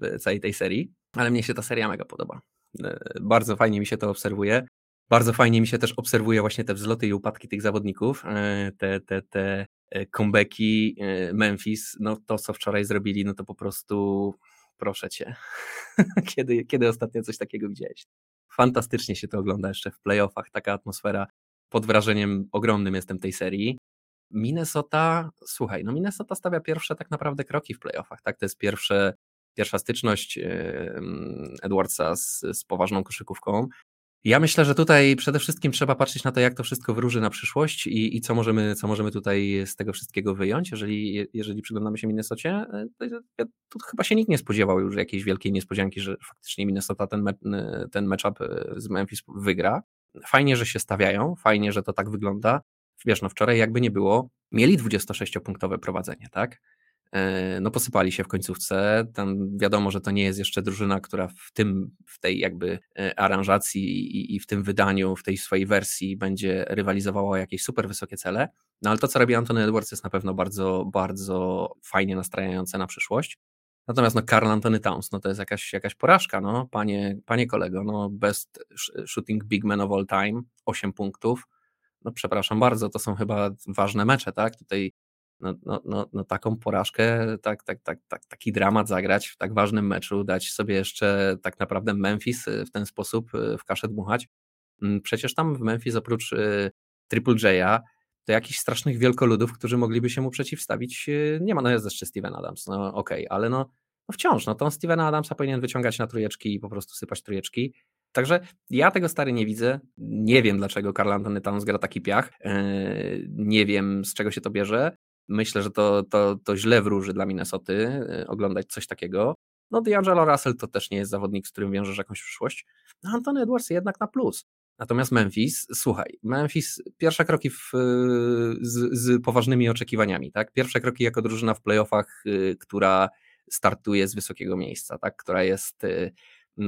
w całej tej serii, ale mnie się ta seria mega podoba. E, bardzo fajnie mi się to obserwuje. Bardzo fajnie mi się też obserwuje właśnie te wzloty i upadki tych zawodników, e, te, te, te comebacki Memphis, no to co wczoraj zrobili, no to po prostu proszę cię. kiedy, kiedy ostatnio coś takiego widziałeś? Fantastycznie się to ogląda jeszcze w playoffach, taka atmosfera. Pod wrażeniem ogromnym jestem tej serii. Minnesota, słuchaj, no Minnesota stawia pierwsze tak naprawdę kroki w playoffach, tak? To jest pierwsze, pierwsza styczność Edwardsa z, z poważną koszykówką. Ja myślę, że tutaj przede wszystkim trzeba patrzeć na to, jak to wszystko wróży na przyszłość i, i co, możemy, co możemy tutaj z tego wszystkiego wyjąć. Jeżeli, jeżeli przyglądamy się Minnesocie, e, to, to chyba się nikt nie spodziewał już jakiejś wielkiej niespodzianki, że faktycznie Minnesota ten, me, ten matchup e, z Memphis wygra. Fajnie, że się stawiają, fajnie, że to tak wygląda. Wiesz, no wczoraj jakby nie było, mieli 26-punktowe prowadzenie, tak? E, no posypali się w końcówce. Tam wiadomo, że to nie jest jeszcze drużyna, która w tym, w tej jakby e, aranżacji i, i w tym wydaniu, w tej swojej wersji będzie rywalizowała o jakieś super wysokie cele. No ale to, co robi Anthony Edwards jest na pewno bardzo, bardzo fajnie nastrajające na przyszłość. Natomiast no Carl Anthony Towns, no to jest jakaś, jakaś porażka, no panie, panie kolego, no best shooting big man of all time, 8 punktów, no przepraszam bardzo, to są chyba ważne mecze, tak? Tutaj no, no, no, no taką porażkę, tak, tak, tak, tak, taki dramat zagrać w tak ważnym meczu, dać sobie jeszcze tak naprawdę Memphis y, w ten sposób y, w kaszę dmuchać. Mm, przecież tam w Memphis oprócz y, Triple J'a to jakichś strasznych wielkoludów, którzy mogliby się mu przeciwstawić, nie ma. No jest jeszcze Steven Adams, no okej, okay, ale no, no wciąż, no to on Stevena Adamsa powinien wyciągać na trójeczki i po prostu sypać trójeczki. Także ja tego stary nie widzę. Nie wiem, dlaczego Karl Antony Towns gra taki piach. Nie wiem, z czego się to bierze. Myślę, że to, to, to źle wróży dla Minnesoty y, oglądać coś takiego. No D'Angelo Russell to też nie jest zawodnik, z którym wiążesz jakąś przyszłość. No Edwards jednak na plus. Natomiast Memphis, słuchaj, Memphis pierwsze kroki w, y, z, z, poważnymi oczekiwaniami, tak? Pierwsze kroki jako drużyna w playoffach, y, która startuje z wysokiego miejsca, tak? Która jest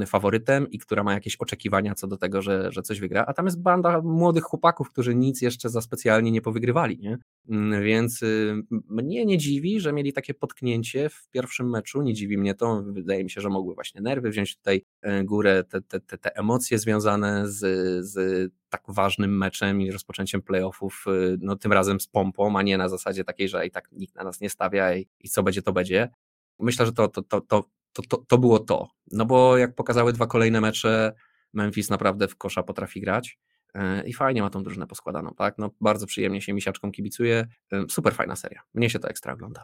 faworytem i która ma jakieś oczekiwania co do tego, że, że coś wygra, a tam jest banda młodych chłopaków, którzy nic jeszcze za specjalnie nie powygrywali, nie? Mm, więc y, mnie nie dziwi, że mieli takie potknięcie w pierwszym meczu, nie dziwi mnie to, wydaje mi się, że mogły właśnie nerwy wziąć tutaj e, górę, te, te, te, te emocje związane z, z tak ważnym meczem i rozpoczęciem playoffów, y, no tym razem z pompą, a nie na zasadzie takiej, że i tak nikt na nas nie stawia i, i co będzie, to będzie. Myślę, że to, to, to, to, to, to, to było to. No bo jak pokazały dwa kolejne mecze, Memphis naprawdę w kosza potrafi grać e, i fajnie ma tą drużynę poskładaną, tak? No bardzo przyjemnie się misiaczką kibicuje, e, super fajna seria. Mnie się to ekstra ogląda.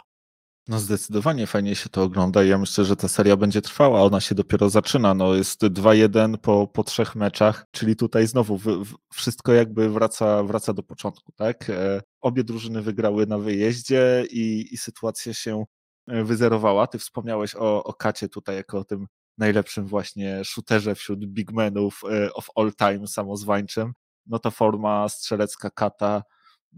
No zdecydowanie fajnie się to ogląda ja myślę, że ta seria będzie trwała, ona się dopiero zaczyna, no jest 2-1 po, po trzech meczach, czyli tutaj znowu w, w, wszystko jakby wraca, wraca do początku, tak? E, obie drużyny wygrały na wyjeździe i, i sytuacja się wyzerowała. Ty wspomniałeś o, o Kacie tutaj jako o tym najlepszym właśnie shooterze wśród bigmenów e, of all time samozwańczym. No to forma strzelecka Kata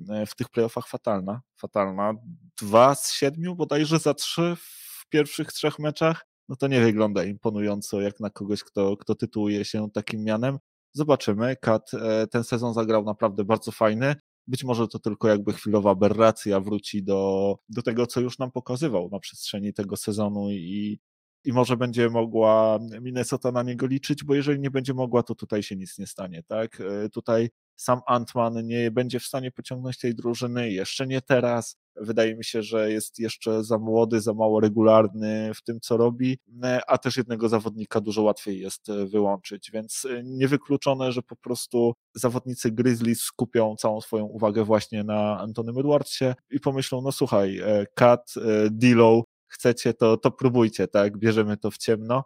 e, w tych playoffach fatalna. Fatalna. Dwa z siedmiu bodajże za trzy w pierwszych trzech meczach. No to nie wygląda imponująco jak na kogoś, kto, kto tytułuje się takim mianem. Zobaczymy. Kat ten sezon zagrał naprawdę bardzo fajny. Być może to tylko jakby chwilowa aberracja wróci do, do tego, co już nam pokazywał na przestrzeni tego sezonu i, i może będzie mogła Minnesota na niego liczyć, bo jeżeli nie będzie mogła, to tutaj się nic nie stanie, tak? E, tutaj sam Antman nie będzie w stanie pociągnąć tej drużyny, jeszcze nie teraz. Wydaje mi się, że jest jeszcze za młody, za mało regularny w tym, co robi, e, a też jednego zawodnika dużo łatwiej jest e, wyłączyć, więc e, niewykluczone, że po prostu zawodnicy Grizzlies skupią całą swoją uwagę właśnie na Antonym Edwardsie i pomyślą, no słuchaj, Kat, Dilo, chcecie, to, to próbujcie, tak, bierzemy to w ciemno.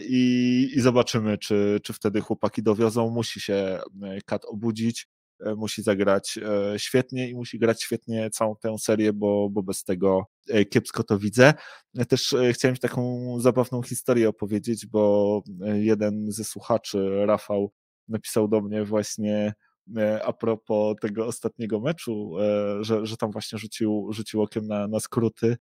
I, i zobaczymy, czy, czy wtedy chłopaki dowiozą. Musi się Kat obudzić, E, musi zagrać e, świetnie i musi grać świetnie całą tę serię, bo, bo bez tego e, kiepsko to widzę. Też chciałem taką zabawną historię opowiedzieć, bo jeden ze słuchaczy, Rafał, napisał do mnie właśnie a propos tego ostatniego meczu, że, że tam właśnie rzucił, rzucił okiem na, na skróty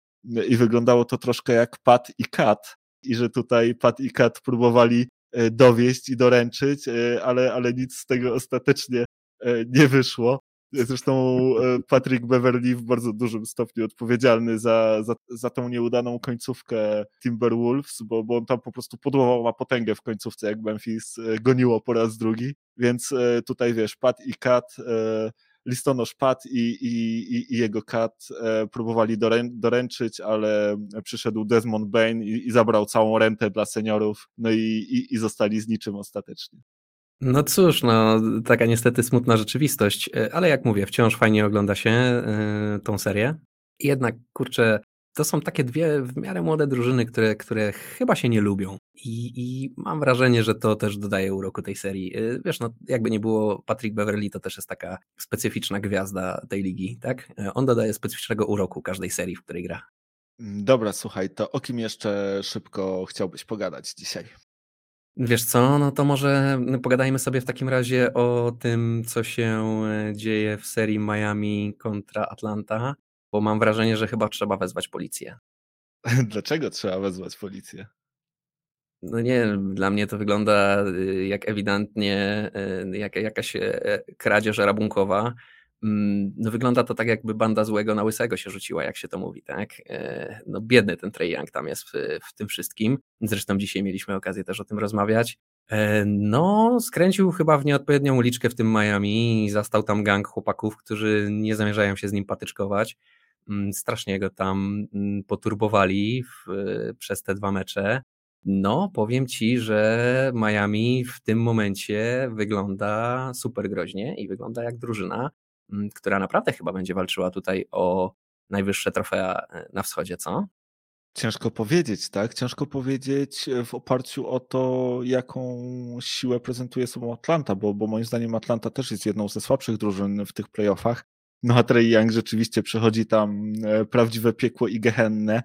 i wyglądało to troszkę jak Pat i Kat i że tutaj Pat i Kat próbowali dowieść i doręczyć, ale, ale nic z tego ostatecznie E, nie wyszło. Zresztą e, Patrick Beverly w bardzo dużym stopniu odpowiedzialny za, za, za tą nieudaną końcówkę Timberwolves, bo, bo on tam po prostu podłował ma potęgę w końcówce, jak Memphis e, goniło po raz drugi. Więc tutaj wiesz, Pat i Kat, listonosz Pat i, i, i jego Kat próbowali dorę, doręczyć, ale przyszedł Desmond Bain i, i zabrał całą rentę dla seniorów, no i, i, i zostali z niczym ostatecznie. No cóż, no taka niestety smutna rzeczywistość, e, ale jak mówię, wciąż fajnie ogląda się y, tą serię. Jednak, kurczę, to są takie dwie w miarę młode drużyny, które, które chyba się nie lubią. I, I, mam wrażenie, że to też dodaje uroku tej serii. Y, wiesz, no jakby nie było, Patrick Beverly to też jest taka specyficzna gwiazda tej ligi, tak? On dodaje specyficznego uroku każdej serii, w której gra. Mm, dobra, słuchaj, to o kim jeszcze szybko chciałbyś pogadać dzisiaj? Wiesz co, no to może pogadajmy sobie w takim razie o tym, co się e, dzieje w serii Miami kontra Atlanta, bo mam wrażenie, że chyba trzeba wezwać policję. Dlaczego trzeba wezwać policję? No nie, dla mnie to wygląda y, jak ewidentnie y, jak, jakaś e, kradzież rabunkowa. Mm, no wygląda to tak, jakby banda złego na łysego się rzuciła, jak się to mówi, tak? E, no biedny ten Trey Young tam jest w, w tym wszystkim. Zresztą dzisiaj mieliśmy okazję też o tym rozmawiać. E, no, skręcił chyba w nieodpowiednią uliczkę w tym Miami i zastał tam gang chłopaków, którzy nie zamierzają się z nim patyczkować. Mm, strasznie go tam mm, poturbowali w, przez te dwa mecze. No, powiem ci, że Miami w tym momencie wygląda super groźnie i wygląda jak drużyna, która naprawdę chyba będzie walczyła tutaj o najwyższe trofea e, na wschodzie, co? Ciężko powiedzieć, tak? Ciężko powiedzieć e, w oparciu o to, jaką siłę prezentuje sobą Atlanta, bo, bo moim zdaniem Atlanta też jest jedną ze słabszych drużyn w tych playoffach. No a Trey Young rzeczywiście przechodzi tam e, prawdziwe piekło i gehennę.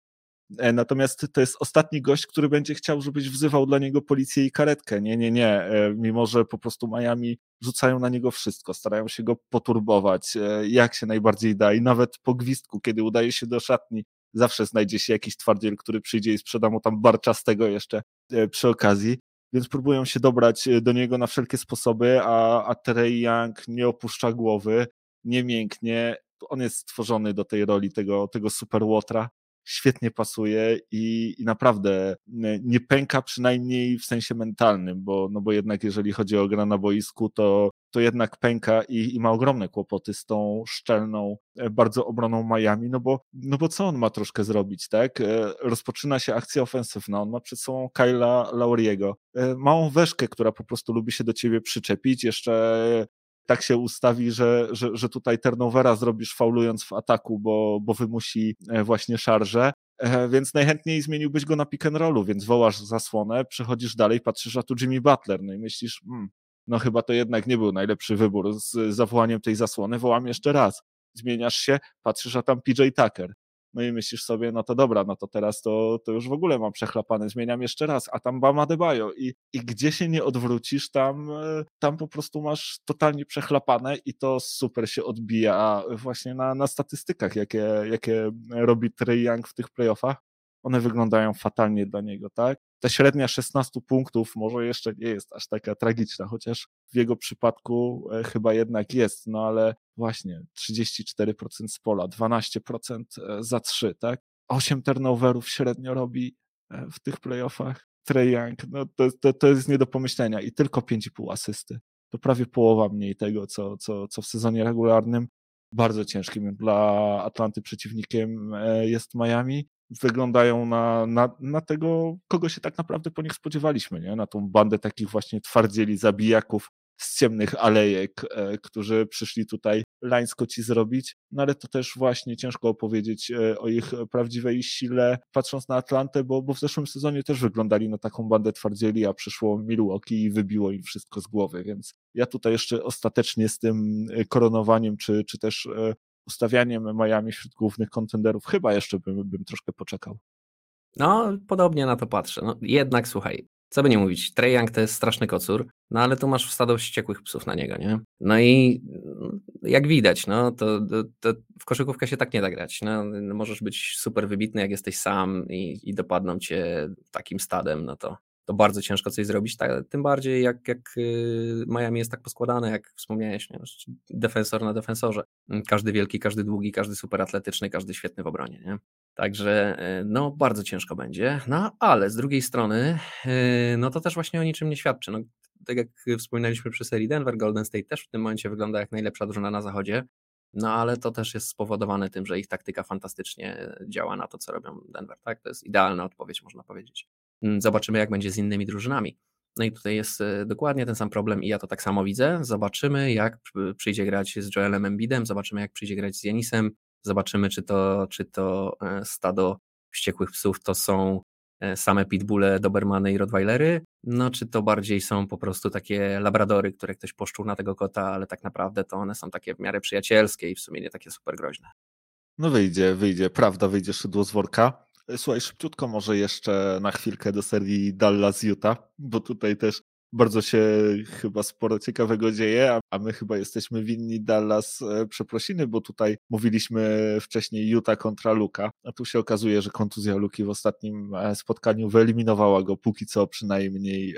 E, natomiast to jest ostatni gość, który będzie chciał, żebyś wzywał dla niego policję i karetkę. Nie, nie, nie. E, mimo, że po prostu Miami rzucają na niego wszystko, starają się go poturbować, jak się najbardziej da. I nawet po gwizdku, kiedy udaje się do szatni, zawsze znajdzie się jakiś twardziel, który przyjdzie i sprzeda mu tam barczastego jeszcze przy okazji. Więc próbują się dobrać do niego na wszelkie sposoby, a, a Trey Young nie opuszcza głowy nie mięknie. On jest stworzony do tej roli tego, tego super łotra. Świetnie pasuje i, i naprawdę nie pęka przynajmniej w sensie mentalnym, bo, no bo jednak jeżeli chodzi o grę na boisku, to, to jednak pęka i, i ma ogromne kłopoty z tą szczelną, e, bardzo obroną Miami, no bo, no bo co on ma troszkę zrobić, tak? E, rozpoczyna się akcja ofensywna, on ma przed sobą Kyla Lauriego, e, małą weszkę, która po prostu lubi się do ciebie przyczepić, jeszcze tak się ustawi, że, że, że tutaj turnovera zrobisz faulując w ataku, bo, bo wymusi e, właśnie szarże. E, więc najchętniej zmieniłbyś go na pick and rollu, więc wołasz zasłonę, przechodzisz dalej, patrzysz, a tu Jimmy Butler, no i myślisz, hmm, no chyba to jednak nie był najlepszy wybór z zawołaniem tej zasłony, wołam jeszcze raz. Zmieniasz się, patrzysz, a tam PJ Tucker. No i myślisz sobie, no to dobra, no to teraz to, to już w ogóle mam przechlapane, zmieniam jeszcze raz, a tam Bama Debajo i, i gdzie się nie odwrócisz, tam, e, tam po prostu masz totalnie przechlapane i to super się odbija właśnie na, na statystykach, jakie, jakie robi Trey Young w tych playoffach. One wyglądają fatalnie dla niego, tak? Ta średnia 16 punktów może jeszcze nie jest aż taka tragiczna, chociaż w jego przypadku e, chyba jednak jest, no ale właśnie 34% z pola, 12% e, za 3, tak? 8 turnoverów średnio robi e, w tych playoffach. Trey Young, no to, to, to jest nie do pomyślenia i tylko 5,5 asysty. To prawie połowa mniej tego, co, co, co w sezonie regularnym. Bardzo ciężkim dla Atlanty przeciwnikiem jest Miami wyglądają na, na, na tego, kogo się tak naprawdę po nich spodziewaliśmy, nie? na tą bandę takich właśnie twardzieli, zabijaków z ciemnych alejek, e, którzy przyszli tutaj lańsko ci zrobić, no ale to też właśnie ciężko opowiedzieć e, o ich prawdziwej sile, patrząc na Atlantę, bo, bo w zeszłym sezonie też wyglądali na taką bandę twardzieli, a przyszło Milwaukee i wybiło im wszystko z głowy, więc ja tutaj jeszcze ostatecznie z tym e, koronowaniem, czy, czy też e, ustawianiem Miami wśród głównych kontenderów, chyba jeszcze bym, bym troszkę poczekał. No, podobnie na to patrzę. No, jednak słuchaj, co by nie mówić, Trae Young to jest straszny kocur, no ale tu masz stado wściekłych psów na niego, nie? No i jak widać, no to, to, to w koszykówkę się tak nie da grać. No, możesz być super wybitny, jak jesteś sam i, i dopadną cię takim stadem, no to to bardzo ciężko coś zrobić, tak, tym bardziej jak, jak y, Miami jest tak poskładane, jak wspomniałeś, nie? defensor na defensorze. Każdy wielki, każdy długi, każdy super atletyczny, każdy świetny w obronie. Nie? Także y, no bardzo ciężko będzie, no ale z drugiej strony y, no to też właśnie o niczym nie świadczy. No, tak jak wspominaliśmy przy serii Denver, Golden State też w tym momencie wygląda jak najlepsza drużyna na zachodzie, no ale to też jest spowodowane tym, że ich taktyka fantastycznie działa na to, co robią Denver. Tak? To jest idealna odpowiedź, można powiedzieć. Mm, zobaczymy, jak będzie z innymi drużynami. No i tutaj jest dokładnie ten sam problem i ja to tak samo widzę. Zobaczymy, jak przyjdzie grać z Joelem Embidem, zobaczymy, jak przyjdzie grać z Janisem, zobaczymy, czy to, czy to stado wściekłych psów to są E, same pitbulle, dobermany i rottweilery, no czy to bardziej są po prostu takie labradory, które ktoś poszczuł na tego kota, ale tak naprawdę to one są takie w miarę przyjacielskie i w sumie nie takie super groźne. No wyjdzie, wyjdzie, prawda, wyjdzie szydło z worka. E, słuchaj, szybciutko może jeszcze na chwilkę do serii Dallas Utah, bo tutaj też bardzo się chyba sporo ciekawego dzieje, a my chyba jesteśmy winni Dallas e, przeprosiny, bo tutaj mówiliśmy wcześniej Utah kontra Luka, a tu się okazuje, że kontuzja Luki w ostatnim e, spotkaniu wyeliminowała go póki co przynajmniej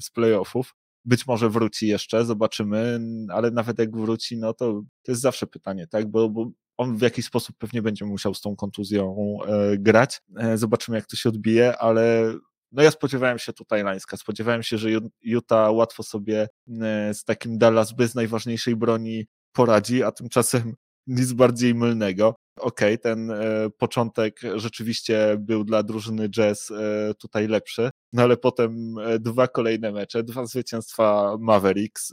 z playoffów. Być może wróci jeszcze, zobaczymy, ale nawet jak wróci, no to to jest zawsze pytanie, tak? Bo, bo on w jakiś sposób pewnie będzie musiał z tą kontuzją e, grać. E, zobaczymy, jak to się odbije, ale no ja spodziewałem się tutaj Lańska, spodziewałem się, że Utah łatwo sobie e, z takim Dallas bez najważniejszej broni poradzi, a tymczasem nic bardziej mylnego. Okej, okay, ten e, początek rzeczywiście był dla drużyny Jazz e, tutaj lepszy, no ale potem e, dwa kolejne mecze, dwa zwycięstwa Mavericks,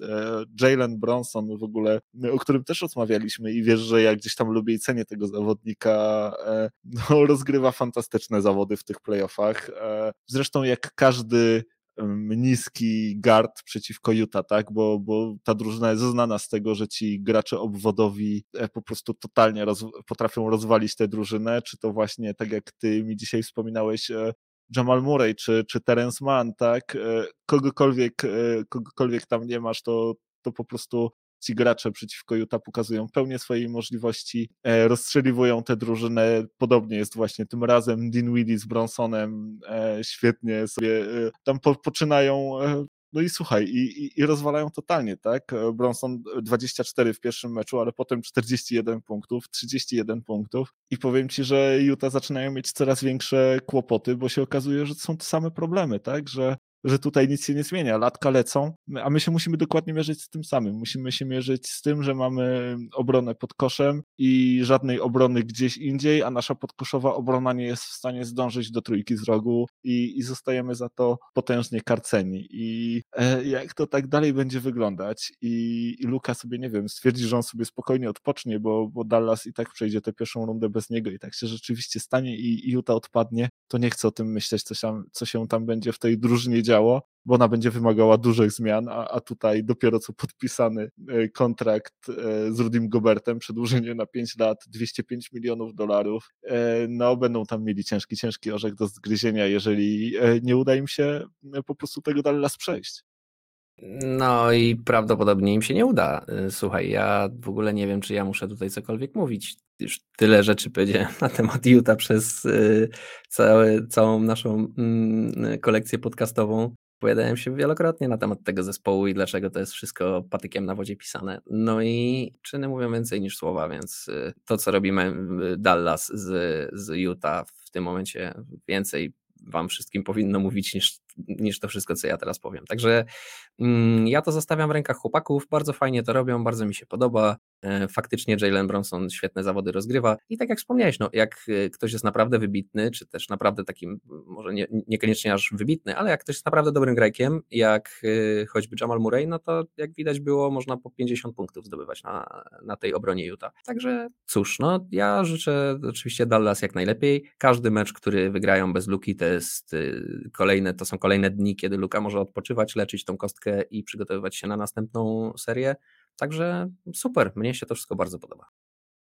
Jalen Bronson w ogóle, o którym też rozmawialiśmy i wiesz, że ja gdzieś tam lubię i cenię tego zawodnika, no rozgrywa fantastyczne zawody w tych playoffach. Zresztą jak każdy niski guard przeciwko Utah, tak? Bo, bo ta drużyna jest znana z tego, że ci gracze obwodowi e, po prostu totalnie roz, potrafią rozwalić tę drużynę, czy to właśnie tak jak ty mi dzisiaj wspominałeś, e, Jamal Murray czy, czy Terence Mann, tak? E, kogokolwiek, kogokolwiek tam nie masz, to, to po prostu ci gracze przeciwko Utah pokazują pełnię swojej możliwości, e, rozstrzeliwują tę drużynę. Podobnie jest właśnie tym razem Dinwiddie z Bronsonem e, świetnie sobie e, tam po, poczynają no i słuchaj, i, i, i, rozwalają totalnie, tak? Bronson 24 w pierwszym meczu, ale potem 41 punktów, 31 punktów. I powiem ci, że Utah zaczynają mieć coraz większe kłopoty, bo się okazuje, że to są te same problemy, tak? Że że tutaj nic się nie zmienia, latka lecą, a my się musimy dokładnie mierzyć z tym samym. Musimy się mierzyć z tym, że mamy obronę pod koszem i żadnej obrony gdzieś indziej, a nasza podkoszowa obrona nie jest w stanie zdążyć do trójki z rogu i, i zostajemy za to potężnie karceni. I e, jak to tak dalej będzie wyglądać i, i Luka sobie, nie wiem, stwierdzi, że on sobie spokojnie odpocznie, bo, bo Dallas i tak przejdzie tę pierwszą rundę bez niego i tak się rzeczywiście stanie i, i Utah odpadnie, to nie chcę o tym myśleć, co się, co się tam będzie w tej drużynie działo, bo ona będzie wymagała dużych zmian, a, a tutaj dopiero co podpisany e, kontrakt e, z Rudim Gobertem, przedłużenie na 5 lat, 205 milionów dolarów, e, no będą tam mieli ciężki, ciężki orzech do zgryzienia, jeżeli nie uda im się po prostu tego Dallas przejść. No i prawdopodobnie im się nie uda. Słuchaj, ja w ogóle nie wiem, czy ja muszę tutaj cokolwiek mówić. Już tyle rzeczy powiedziałem na temat Utah przez całe, całą naszą mm, kolekcję podcastową. Powiadałem się wielokrotnie na temat tego zespołu i dlaczego to jest wszystko patykiem na wodzie pisane. No i czyny mówią więcej niż słowa, więc to, co robimy Dallas z, z Utah w tym momencie więcej wam wszystkim powinno mówić niż, niż to wszystko, co ja teraz powiem. Także mm, ja to zostawiam w rękach chłopaków, bardzo fajnie to robią, bardzo mi się podoba. E, faktycznie Jalen Bronson świetne zawody rozgrywa i tak jak wspomniałeś, no, jak e, ktoś jest naprawdę wybitny, czy też naprawdę takim, może nie, niekoniecznie aż wybitny, ale jak ktoś jest naprawdę dobrym grajkiem, jak e, choćby Jamal Murray, no to jak widać było, można po 50 punktów zdobywać na, na tej obronie Utah. Także cóż, no ja życzę oczywiście Dallas jak najlepiej. Każdy mecz, który wygrają bez Luki, to jest kolejne, to są kolejne dni, kiedy Luka może odpoczywać, leczyć tą kostkę i przygotowywać się na następną serię. Także super, mnie się to wszystko bardzo podoba.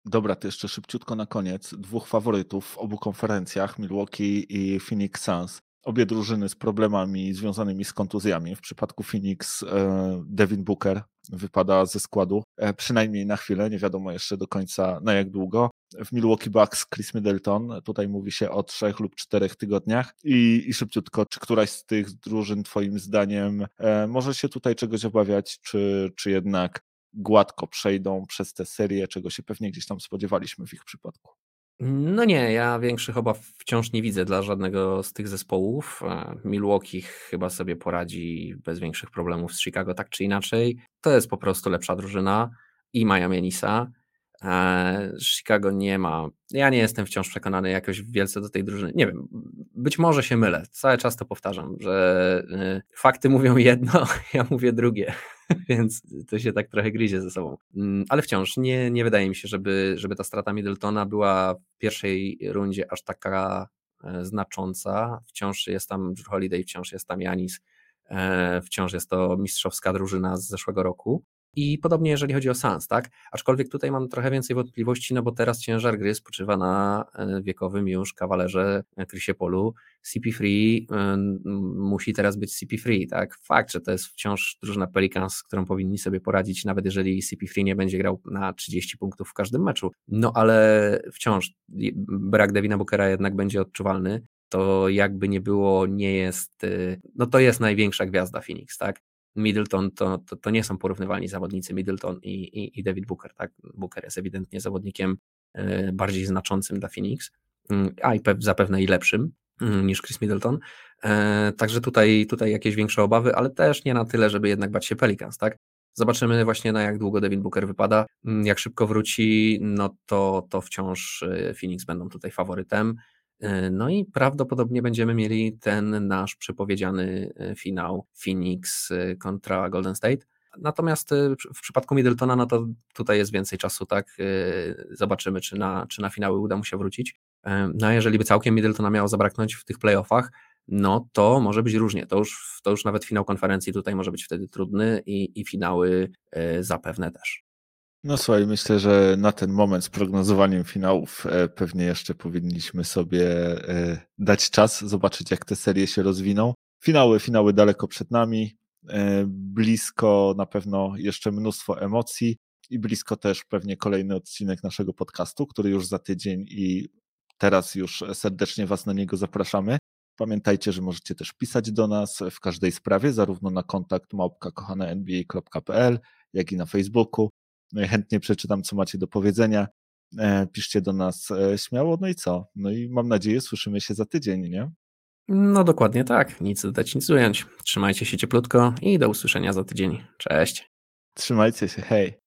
Dobra, to jeszcze szybciutko na koniec. Dwóch faworytów w obu konferencjach, Milwaukee i Phoenix Suns. Obie drużyny z problemami związanymi z kontuzjami. W przypadku Phoenix e, Devin Booker wypada ze składu, e, przynajmniej na chwilę, nie wiadomo jeszcze do końca na jak długo. W Milwaukee Bucks Chris Middleton, tutaj mówi się o trzech lub czterech tygodniach i, i szybciutko, czy któraś z tych drużyn twoim zdaniem e, może się tutaj czegoś obawiać, czy, czy jednak gładko przejdą przez tę serię, czego się pewnie gdzieś tam spodziewaliśmy w ich przypadku. No nie, ja większych obaw wciąż nie widzę dla żadnego z tych zespołów. E, Milwaukee chyba sobie poradzi bez większych problemów z Chicago, tak czy inaczej. To jest po prostu lepsza drużyna i mają Janisa. E, Chicago nie ma. Ja nie jestem wciąż przekonany jakoś wielce do tej drużyny. Nie wiem, być może się mylę. Cały czas to powtarzam, że e, fakty mówią jedno, ja mówię drugie, więc to się tak trochę gryzie ze sobą. Mm, ale wciąż nie, nie wydaje mi się, żeby, żeby ta strata Middletona była w pierwszej rundzie aż taka e, znacząca. Wciąż jest tam Drew Holiday, wciąż jest tam Janis, wciąż jest to mistrzowska drużyna z zeszłego roku. I podobnie jeżeli chodzi o Sans, tak? Aczkolwiek tutaj mam trochę więcej wątpliwości, no bo teraz ciężar gry spoczywa na e, wiekowym już kawalerze Chrisie Polu. CP3 e, musi teraz być CP3, tak? Fakt, że to jest wciąż drużyna Pelicans, z którą powinni sobie poradzić, nawet jeżeli CP3 nie będzie grał na 30 punktów w każdym meczu. No ale wciąż brak Devina Bookera jednak będzie odczuwalny to jakby nie było, nie jest, e, no to jest największa gwiazda Phoenix, tak? Middleton to, to, to nie są porównywalni zawodnicy Middleton i, i, i David Booker. Tak? Booker jest ewidentnie zawodnikiem e, bardziej znaczącym dla Phoenix, mm, a i zapewne i lepszym mm, niż Chris Middleton. E, także tutaj, tutaj jakieś większe obawy, ale też nie na tyle, żeby jednak bać się Pelicans, tak? Zobaczymy właśnie na jak długo Devin Booker wypada. Mm, jak szybko wróci, no to, to wciąż e, Phoenix będą tutaj faworytem. E, no i prawdopodobnie będziemy mieli ten nasz przepowiedziany e, finał Phoenix e, kontra Golden State. Natomiast w przypadku Middletona, no to tutaj jest więcej czasu, tak? Zobaczymy, czy na, czy na finały uda mu się wrócić. No a jeżeli by całkiem Middletona miało zabraknąć w tych playoffach, no to może być różnie. To już, to już nawet finał konferencji tutaj może być wtedy trudny i, i finały zapewne też. No słuchaj, myślę, że na ten moment z prognozowaniem finałów e, pewnie jeszcze powinniśmy sobie e, dać czas, zobaczyć jak te serie się rozwiną. Finały, finały daleko przed nami, e, blisko na pewno jeszcze mnóstwo emocji i blisko też pewnie kolejny odcinek naszego podcastu, który już za tydzień i teraz już serdecznie Was na niego zapraszamy. Pamiętajcie, że możecie też pisać do nas w każdej sprawie, zarówno na kontakt małpka jak i na Facebooku. No i chętnie przeczytam, co macie do powiedzenia. E, piszcie do nas e, śmiało, no i co? No i mam nadzieję, słyszymy się za tydzień, nie? No dokładnie tak. Nic dodać, nic ująć. Trzymajcie się cieplutko i do usłyszenia za tydzień. Cześć. Trzymajcie się, hej.